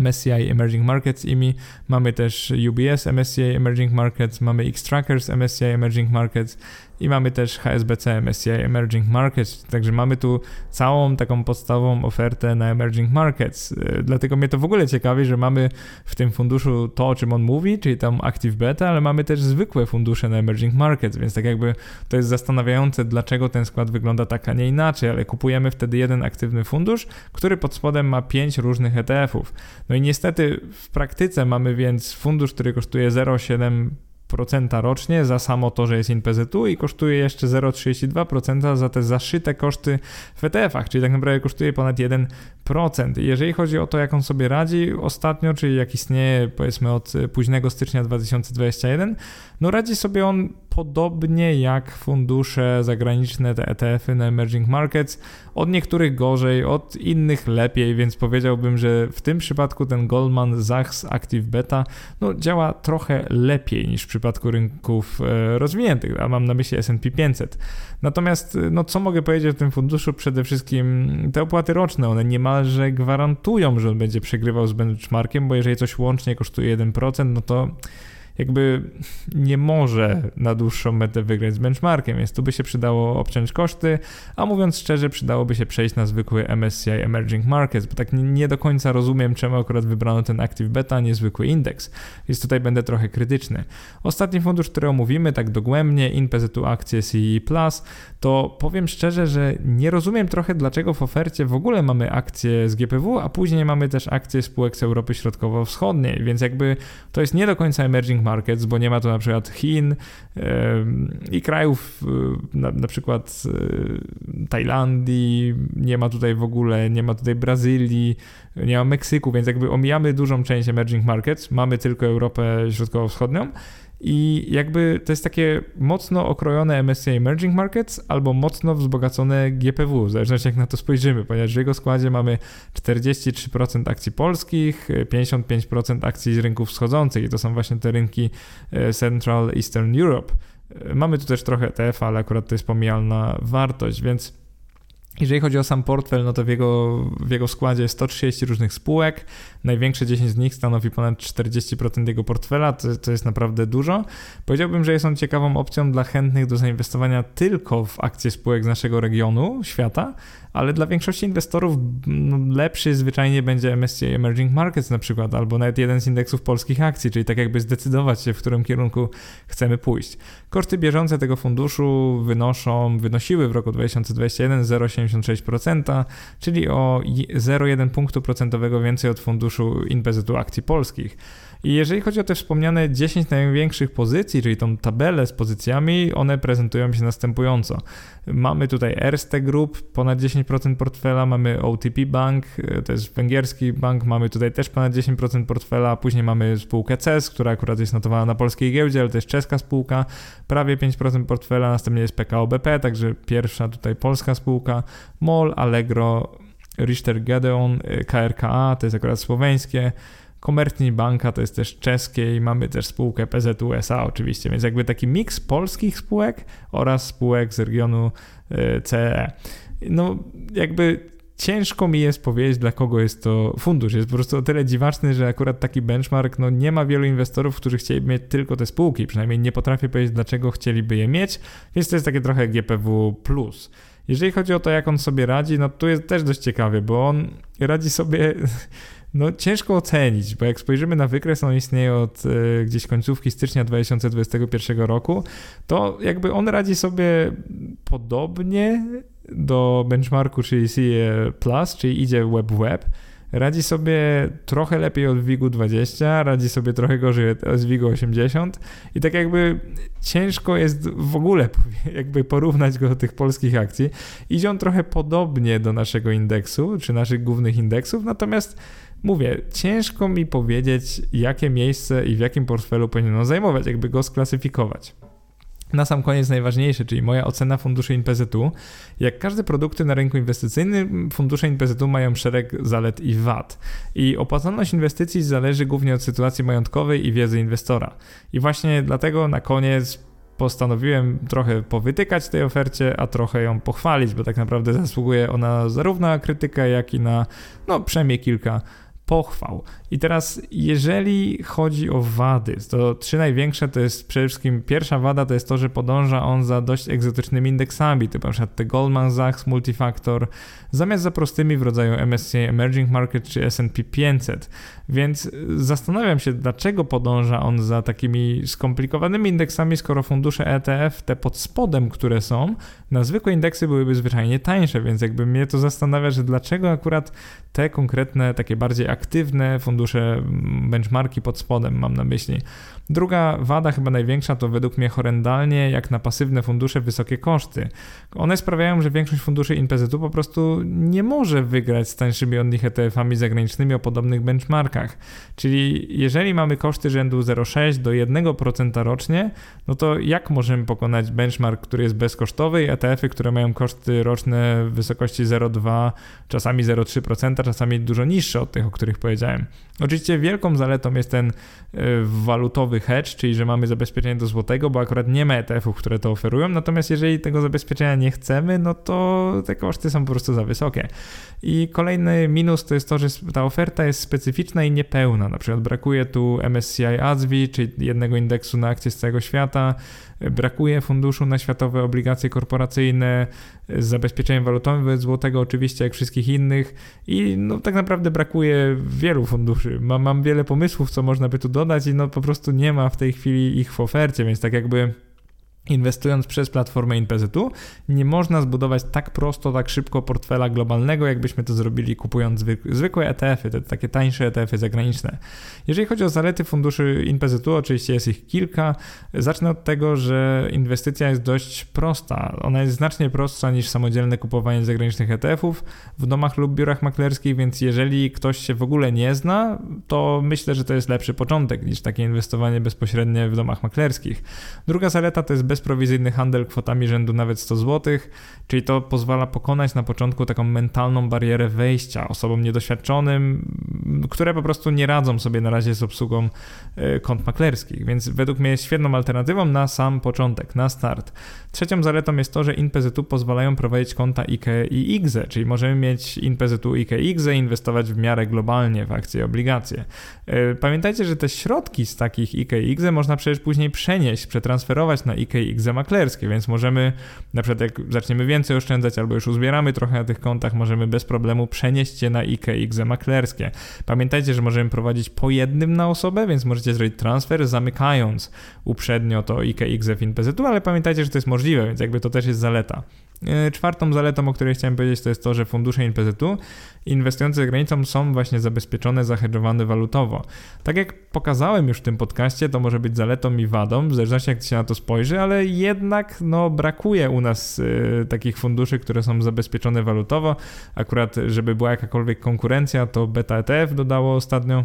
MSCI Emerging Markets IMI, mamy też UBS MSCI Emerging Markets, mamy X-Trackers MSCI Emerging Markets i mamy też HSBC MSCI Emerging Markets, także mamy tu całą taką podstawową ofertę na Emerging Markets. Y, dlatego mnie to w ogóle ciekawi, że mamy w tym funduszu to, o czym on mówi, czyli tam Active Beta, ale mamy też zwykłe fundusze na Emerging Markets, więc tak jakby to jest zastanawiające, dlaczego ten skład wygląda tak, a nie inaczej, ale kupujemy wtedy jeden aktywny fundusz, który pod spodem ma pięć różnych ETF-ów. No i niestety w praktyce mamy więc fundusz, który kosztuje 0,7 procenta rocznie za samo to, że jest InPZU i kosztuje jeszcze 0,32% za te zaszyte koszty w ETF-ach, czyli tak naprawdę kosztuje ponad 1%. Jeżeli chodzi o to, jak on sobie radzi ostatnio, czyli jak istnieje powiedzmy od późnego stycznia 2021, no radzi sobie on podobnie jak fundusze zagraniczne, te ETF-y na emerging markets, od niektórych gorzej, od innych lepiej, więc powiedziałbym, że w tym przypadku ten Goldman Sachs Active Beta no, działa trochę lepiej niż w przypadku rynków e, rozwiniętych, a mam na myśli S&P 500. Natomiast, no co mogę powiedzieć o tym funduszu? Przede wszystkim te opłaty roczne, one niemalże gwarantują, że on będzie przegrywał z benchmarkiem, bo jeżeli coś łącznie kosztuje 1%, no to jakby nie może na dłuższą metę wygrać z benchmarkiem, więc tu by się przydało obciąć koszty, a mówiąc szczerze, przydałoby się przejść na zwykły MSCI Emerging Markets, bo tak nie do końca rozumiem, czemu akurat wybrano ten Active Beta, a nie zwykły indeks, więc tutaj będę trochę krytyczny. Ostatni fundusz, który omówimy tak dogłębnie, InPZU akcje CE+, to powiem szczerze, że nie rozumiem trochę, dlaczego w ofercie w ogóle mamy akcje z GPW, a później mamy też akcje spółek z Europy Środkowo-Wschodniej, więc jakby to jest nie do końca emerging markets, bo nie ma tu na przykład Chin i krajów na, na przykład Tajlandii, nie ma tutaj w ogóle, nie ma tutaj Brazylii, nie ma Meksyku, więc jakby omijamy dużą część emerging markets, mamy tylko Europę Środkowo-Wschodnią i jakby to jest takie mocno okrojone MSCI Emerging Markets albo mocno wzbogacone GPW, w zależności jak na to spojrzymy, ponieważ w jego składzie mamy 43% akcji polskich, 55% akcji z rynków wschodzących i to są właśnie te rynki e, Central Eastern Europe. E, mamy tu też trochę ETF, ale akurat to jest pomijalna wartość, więc jeżeli chodzi o sam portfel, no to w jego, w jego składzie jest 130 różnych spółek. Największe 10 z nich stanowi ponad 40% jego portfela, to, to jest naprawdę dużo. Powiedziałbym, że jest on ciekawą opcją dla chętnych do zainwestowania tylko w akcje spółek z naszego regionu, świata, ale dla większości inwestorów no, lepszy zwyczajnie będzie MSCI Emerging Markets na przykład, albo nawet jeden z indeksów polskich akcji, czyli tak jakby zdecydować się, w którym kierunku chcemy pójść. Koszty bieżące tego funduszu wynoszą, wynosiły w roku 2021 0,76%, czyli o 0,1 punktu procentowego więcej od funduszu InPZU akcji polskich. I jeżeli chodzi o te wspomniane 10 największych pozycji, czyli tą tabelę z pozycjami, one prezentują się następująco. Mamy tutaj Erste Group, ponad 10% portfela, mamy OTP Bank, to jest węgierski bank, mamy tutaj też ponad 10% portfela, później mamy spółkę CES, która akurat jest notowana na polskiej giełdzie, ale to jest czeska spółka, prawie 5% portfela, następnie jest PKO BP, także pierwsza tutaj polska spółka, MOL, Allegro, Richter Gedeon, KRKA, to jest akurat słoweńskie, Komertni Banka to jest też czeskie i mamy też spółkę PZU SA oczywiście, więc jakby taki miks polskich spółek oraz spółek z regionu e, CE. No jakby ciężko mi jest powiedzieć, dla kogo jest to fundusz. Jest po prostu o tyle dziwaczny, że akurat taki benchmark, no nie ma wielu inwestorów, którzy chcieliby mieć tylko te spółki, przynajmniej nie potrafię powiedzieć, dlaczego chcieliby je mieć, więc to jest takie trochę GPW+. Jeżeli chodzi o to, jak on sobie radzi, no tu jest też dość ciekawie, bo on radzi sobie no ciężko ocenić, bo jak spojrzymy na wykres, on istnieje od y, gdzieś końcówki stycznia 2021 roku, to jakby on radzi sobie podobnie do benchmarku, czyli CE czyli idzie web-web, radzi sobie trochę lepiej od WIG-u 20, radzi sobie trochę gorzej od WIG-u 80 i tak jakby ciężko jest w ogóle jakby porównać go do tych polskich akcji. Idzie on trochę podobnie do naszego indeksu, czy naszych głównych indeksów, natomiast mówię, ciężko mi powiedzieć, jakie miejsce i w jakim portfelu powinno zajmować, jakby go sklasyfikować. Na sam koniec najważniejsze, czyli moja ocena funduszy InPZU. Jak każde produkty na rynku inwestycyjnym, fundusze InPZU mają szereg zalet i wad. I opłacalność inwestycji zależy głównie od sytuacji majątkowej i wiedzy inwestora. I właśnie dlatego na koniec postanowiłem trochę powytykać tej ofercie, a trochę ją pochwalić, bo tak naprawdę zasługuje ona zarówno na krytykę, jak i na no, przynajmniej kilka pochwał. I teraz, jeżeli chodzi o wady, to trzy największe to jest przede wszystkim pierwsza wada to jest to, że podąża on za dość egzotycznymi indeksami, typu np. te Goldman Sachs Multifactor, zamiast za prostymi w rodzaju MSCI Emerging Market czy S&P 500. Więc zastanawiam się, dlaczego podąża on za takimi skomplikowanymi indeksami, skoro fundusze ETF, te pod spodem, które są, na zwykłe indeksy byłyby zwyczajnie tańsze, więc jakby mnie to zastanawia, że dlaczego akurat te konkretne, takie bardziej aktywne fundusze, benchmarki pod spodem mam na myśli. Druga wada, chyba największa, to według mnie horrendalnie, jak na pasywne fundusze, wysokie koszty. One sprawiają, że większość funduszy INPZ-u po prostu nie może wygrać z tańszymi od nich ETF-ami zagranicznymi o podobnych benchmarkach. Czyli jeżeli mamy koszty rzędu 0,6 do 1% rocznie, no to jak możemy pokonać benchmark, który jest bezkosztowy i ETF-y, które mają koszty roczne w wysokości 0,2, czasami 0,3%, czasami dużo niższe od tych, o których powiedziałem. Oczywiście wielką zaletą jest ten e, walutowy hedge, czyli że mamy zabezpieczenie do złotego, bo akurat nie ma ETF-ów, które to oferują, natomiast jeżeli tego zabezpieczenia nie chcemy, no to te koszty są po prostu za wysokie. I kolejny minus to jest to, że ta oferta jest specyficzna i niepełna. Na przykład brakuje tu MSCI ASWI, czyli jednego indeksu na akcje z całego świata, brakuje funduszu na światowe obligacje korporacyjne z zabezpieczeniem walutowym wobec złotego, oczywiście jak wszystkich innych i no tak naprawdę brakuje wielu funduszy. Mam, mam wiele pomysłów, co można by tu dodać i no po prostu nie ma w tej chwili ich w ofercie, więc tak jakby Inwestując przez platformę InPZU, nie można zbudować tak prosto, tak szybko portfela globalnego, jakbyśmy to zrobili kupując zwykłe ETF-y, te takie tańsze ETF-y zagraniczne. Jeżeli chodzi o zalety funduszy InPZU, oczywiście jest ich kilka. Zacznę od tego, że inwestycja jest dość prosta. Ona jest znacznie prostsza niż samodzielne kupowanie zagranicznych ETF-ów w domach lub biurach maklerskich, więc jeżeli ktoś się w ogóle nie zna, to myślę, że to jest lepszy początek niż takie inwestowanie bezpośrednie w domach maklerskich. Druga zaleta to jest bezprowizyjny handel kwotami rzędu nawet 100 zł, czyli to pozwala pokonać na początku taką mentalną barierę wejścia osobom niedoświadczonym, które po prostu nie radzą sobie na razie z obsługą e, kont maklerskich, więc według mnie jest świetną alternatywą na sam początek, na start. Trzecią zaletą jest to, że InPZU pozwalają prowadzić konta IKE i IGZE, czyli możemy mieć InPZU IKE i IGZE inwestować w miarę globalnie w akcje i obligacje. E, pamiętajcie, że te środki z takich IKE i IGZE można przecież później przenieść, przetransferować na IKE i IGZE maklerskie, więc możemy na przykład jak zaczniemy więcej oszczędzać albo już uzbieramy trochę na tych kontach, możemy bez problemu przenieść je na IKE IGZE maklerskie. Pamiętajcie, że możemy prowadzić po jednym na osobę, więc możecie zrobić transfer zamykając uprzednio to IKE i InPZU, ale pamiętajcie, że to jest możliwe, więc jakby to też jest zaleta. E, czwartą zaletą, o której chciałem powiedzieć, to jest to, że fundusze NPZ-u inwestujące za granicą są właśnie zabezpieczone, zahedżowane walutowo. Tak jak pokazałem już w tym podcaście, to może być zaletą i wadą, w zależności jak się na to spojrzy, ale jednak no, brakuje u nas y, takich funduszy, które są zabezpieczone walutowo. Akurat, żeby była jakakolwiek konkurencja, to Beta ETF dodało ostatnio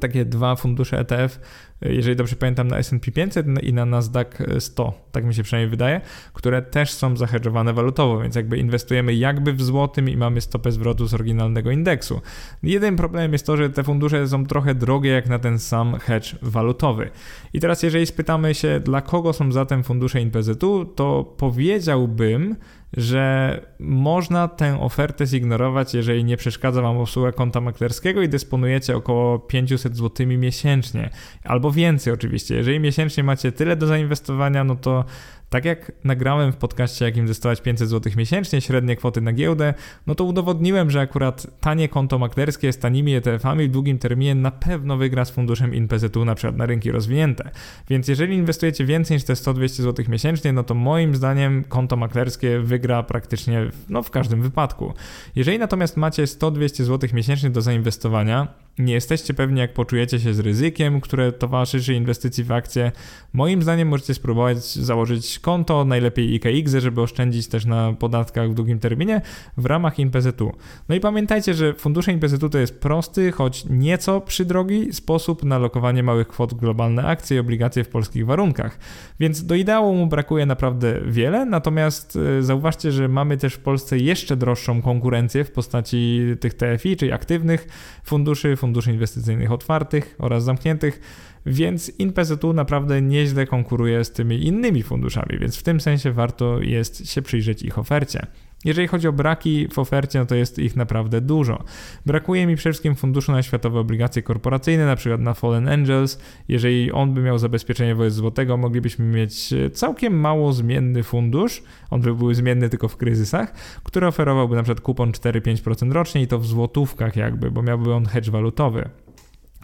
takie dwa fundusze ETF, jeżeli dobrze pamiętam, na S&P 500 i na Nasdaq 100, tak mi się przynajmniej wydaje, które też są zahedżowane walutowo, więc jakby inwestujemy jakby w złotym i mamy stopę zwrotu z oryginalnego indeksu. Jeden problem jest to, że te fundusze są trochę drogie jak na ten sam hedge walutowy. I teraz jeżeli spytamy się, dla kogo są zatem fundusze INPZ-u, to powiedziałbym, że można tę ofertę zignorować, jeżeli nie przeszkadza Wam obsługa konta maklerskiego i dysponujecie około 500 zł miesięcznie, albo więcej oczywiście. Jeżeli miesięcznie macie tyle do zainwestowania, no to tak jak nagrałem w podcaście, jak inwestować 500 zł miesięcznie, średnie kwoty na giełdę, no to udowodniłem, że akurat tanie konto maklerskie z tanimi ETF-ami w długim terminie na pewno wygra z funduszem InPZU na przykład na rynki rozwinięte. Więc jeżeli inwestujecie więcej niż te 100-200 zł miesięcznie, no to moim zdaniem konto maklerskie wygra praktycznie no, w każdym wypadku. Jeżeli natomiast macie 100-200 zł miesięcznie do zainwestowania, nie jesteście pewni, jak poczujecie się z ryzykiem, które towarzyszy inwestycji w akcje, moim zdaniem możecie spróbować założyć konto, najlepiej IKX, żeby oszczędzić też na podatkach w długim terminie w ramach InPZU. No i pamiętajcie, że fundusze InPZU to jest prosty, choć nieco przydrogi sposób na lokowanie małych kwot globalne akcje i obligacje w polskich warunkach. Więc do ideału mu brakuje naprawdę wiele, natomiast e, zauważcie, że mamy też w Polsce jeszcze droższą konkurencję w postaci tych TFI, czyli aktywnych funduszy, funduszy inwestycyjnych otwartych oraz zamkniętych, więc InPZU naprawdę nieźle konkuruje z tymi innymi funduszami, więc w tym sensie warto jest się przyjrzeć ich ofercie. Jeżeli chodzi o braki w ofercie, no to jest ich naprawdę dużo. Brakuje mi przede wszystkim funduszu na światowe obligacje korporacyjne, na przykład na Fallen Angels. Jeżeli on by miał zabezpieczenie wobec złotego, moglibyśmy mieć całkiem mało zmienny fundusz, on by był zmienny tylko w kryzysach, który oferowałby na przykład kupon 4-5% rocznie i to w złotówkach jakby, bo miałby on hedge walutowy.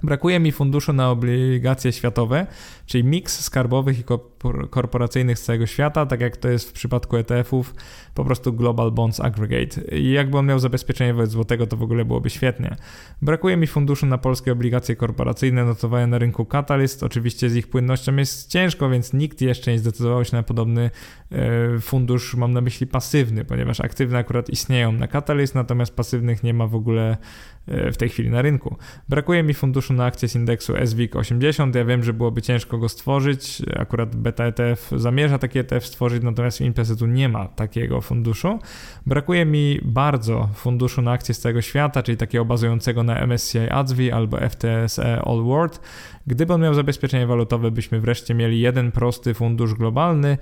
Brakuje mi funduszu na obligacje światowe, czyli miks skarbowych i korporacyjnych z całego świata, tak jak to jest w przypadku ETF-ów, po prostu Global Bonds Aggregate. I jakby on miał zabezpieczenie wobec złotego, to w ogóle byłoby świetnie. Brakuje mi funduszu na polskie obligacje korporacyjne notowane na rynku Catalyst. Oczywiście z ich płynnością jest ciężko, więc nikt jeszcze nie zdecydował się na podobny e, fundusz, mam na myśli pasywny, ponieważ aktywne akurat istnieją na Catalyst, natomiast pasywnych nie ma w ogóle E, w tej chwili na rynku. Brakuje mi funduszu na akcje z indeksu SWIG 80. Ja wiem, że byłoby ciężko go stworzyć. Akurat Beta ETF zamierza taki ETF stworzyć, natomiast Impesetu nie ma takiego funduszu. Brakuje mi bardzo funduszu na akcje z całego świata, czyli takiego bazującego na MSCI ADSV albo FTSE All World. Gdyby on miał zabezpieczenie walutowe, byśmy wreszcie mieli jeden prosty fundusz globalny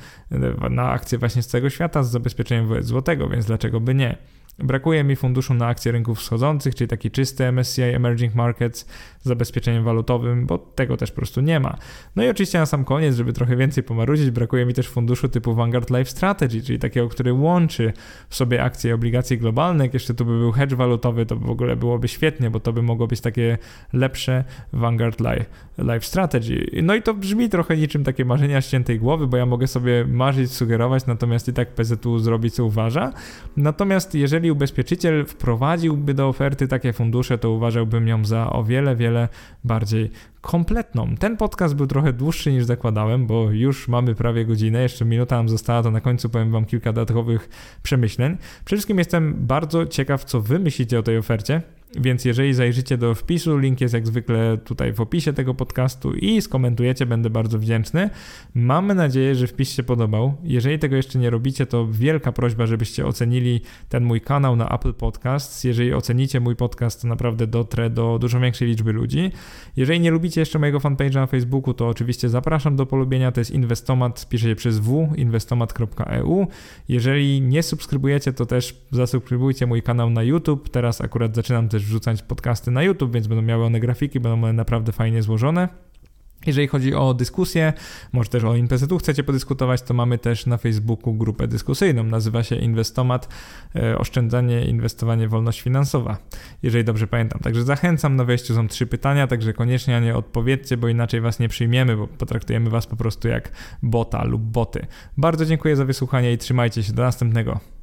na akcje właśnie z całego świata z zabezpieczeniem złotego, więc dlaczego by nie? Brakuje mi funduszu na akcje rynków wschodzących, czyli taki czysty MSCI Emerging Markets z zabezpieczeniem walutowym, bo tego też po prostu nie ma. No i oczywiście na sam koniec, żeby trochę więcej pomarudzić, brakuje mi też funduszu typu Vanguard Life Strategy, czyli takiego, który łączy w sobie akcje i obligacje globalne. Jak jeszcze tu by był hedge walutowy, to w ogóle byłoby świetnie, bo to by mogło być takie lepsze Vanguard Life, Life Strategy. No i to brzmi trochę niczym takie marzenia ściętej głowy, bo ja mogę sobie marzyć, sugerować, natomiast i tak PZU zrobi co uważa. Natomiast jeżeli ubezpieczyciel wprowadziłby do oferty takie fundusze, to uważałbym ją za o wiele, wiele bardziej kompletną. Ten podcast był trochę dłuższy niż zakładałem, bo już mamy prawie godzinę, jeszcze minuta nam została, to na końcu powiem Wam kilka dodatkowych przemyśleń. Przede wszystkim jestem bardzo ciekaw, co Wy myślicie o tej ofercie. Więc jeżeli zajrzycie do wpisu, link jest jak zwykle tutaj w opisie tego podcastu i skomentujecie, będę bardzo wdzięczny. Mamy nadzieję, że wpis się podobał. Jeżeli tego jeszcze nie robicie, to wielka prośba, żebyście ocenili ten mój kanał na Apple Podcasts. Jeżeli ocenicie mój podcast, to naprawdę dotrę do dużo większej liczby ludzi. Jeżeli nie lubicie jeszcze mojego fanpage'a na Facebooku, to oczywiście zapraszam do polubienia. To jest Inwestomat, pisze się przez w, inwestomat.eu. Jeżeli nie subskrybujecie, to też zasubskrybujcie mój kanał na YouTube. Teraz akurat zaczynam też wrzucać podcasty na YouTube, więc będą miały one grafiki, będą one naprawdę fajnie złożone. Jeżeli chodzi o dyskusję, może też o Inpesetu chcecie podyskutować, to mamy też na Facebooku grupę dyskusyjną. Nazywa się Inwestomat, e, oszczędzanie, inwestowanie, wolność finansowa, jeżeli dobrze pamiętam. Także zachęcam, na wejściu są trzy pytania, także koniecznie nie odpowiedzcie, bo inaczej was nie przyjmiemy, bo potraktujemy was po prostu jak bota lub boty. Bardzo dziękuję za wysłuchanie i trzymajcie się, do następnego.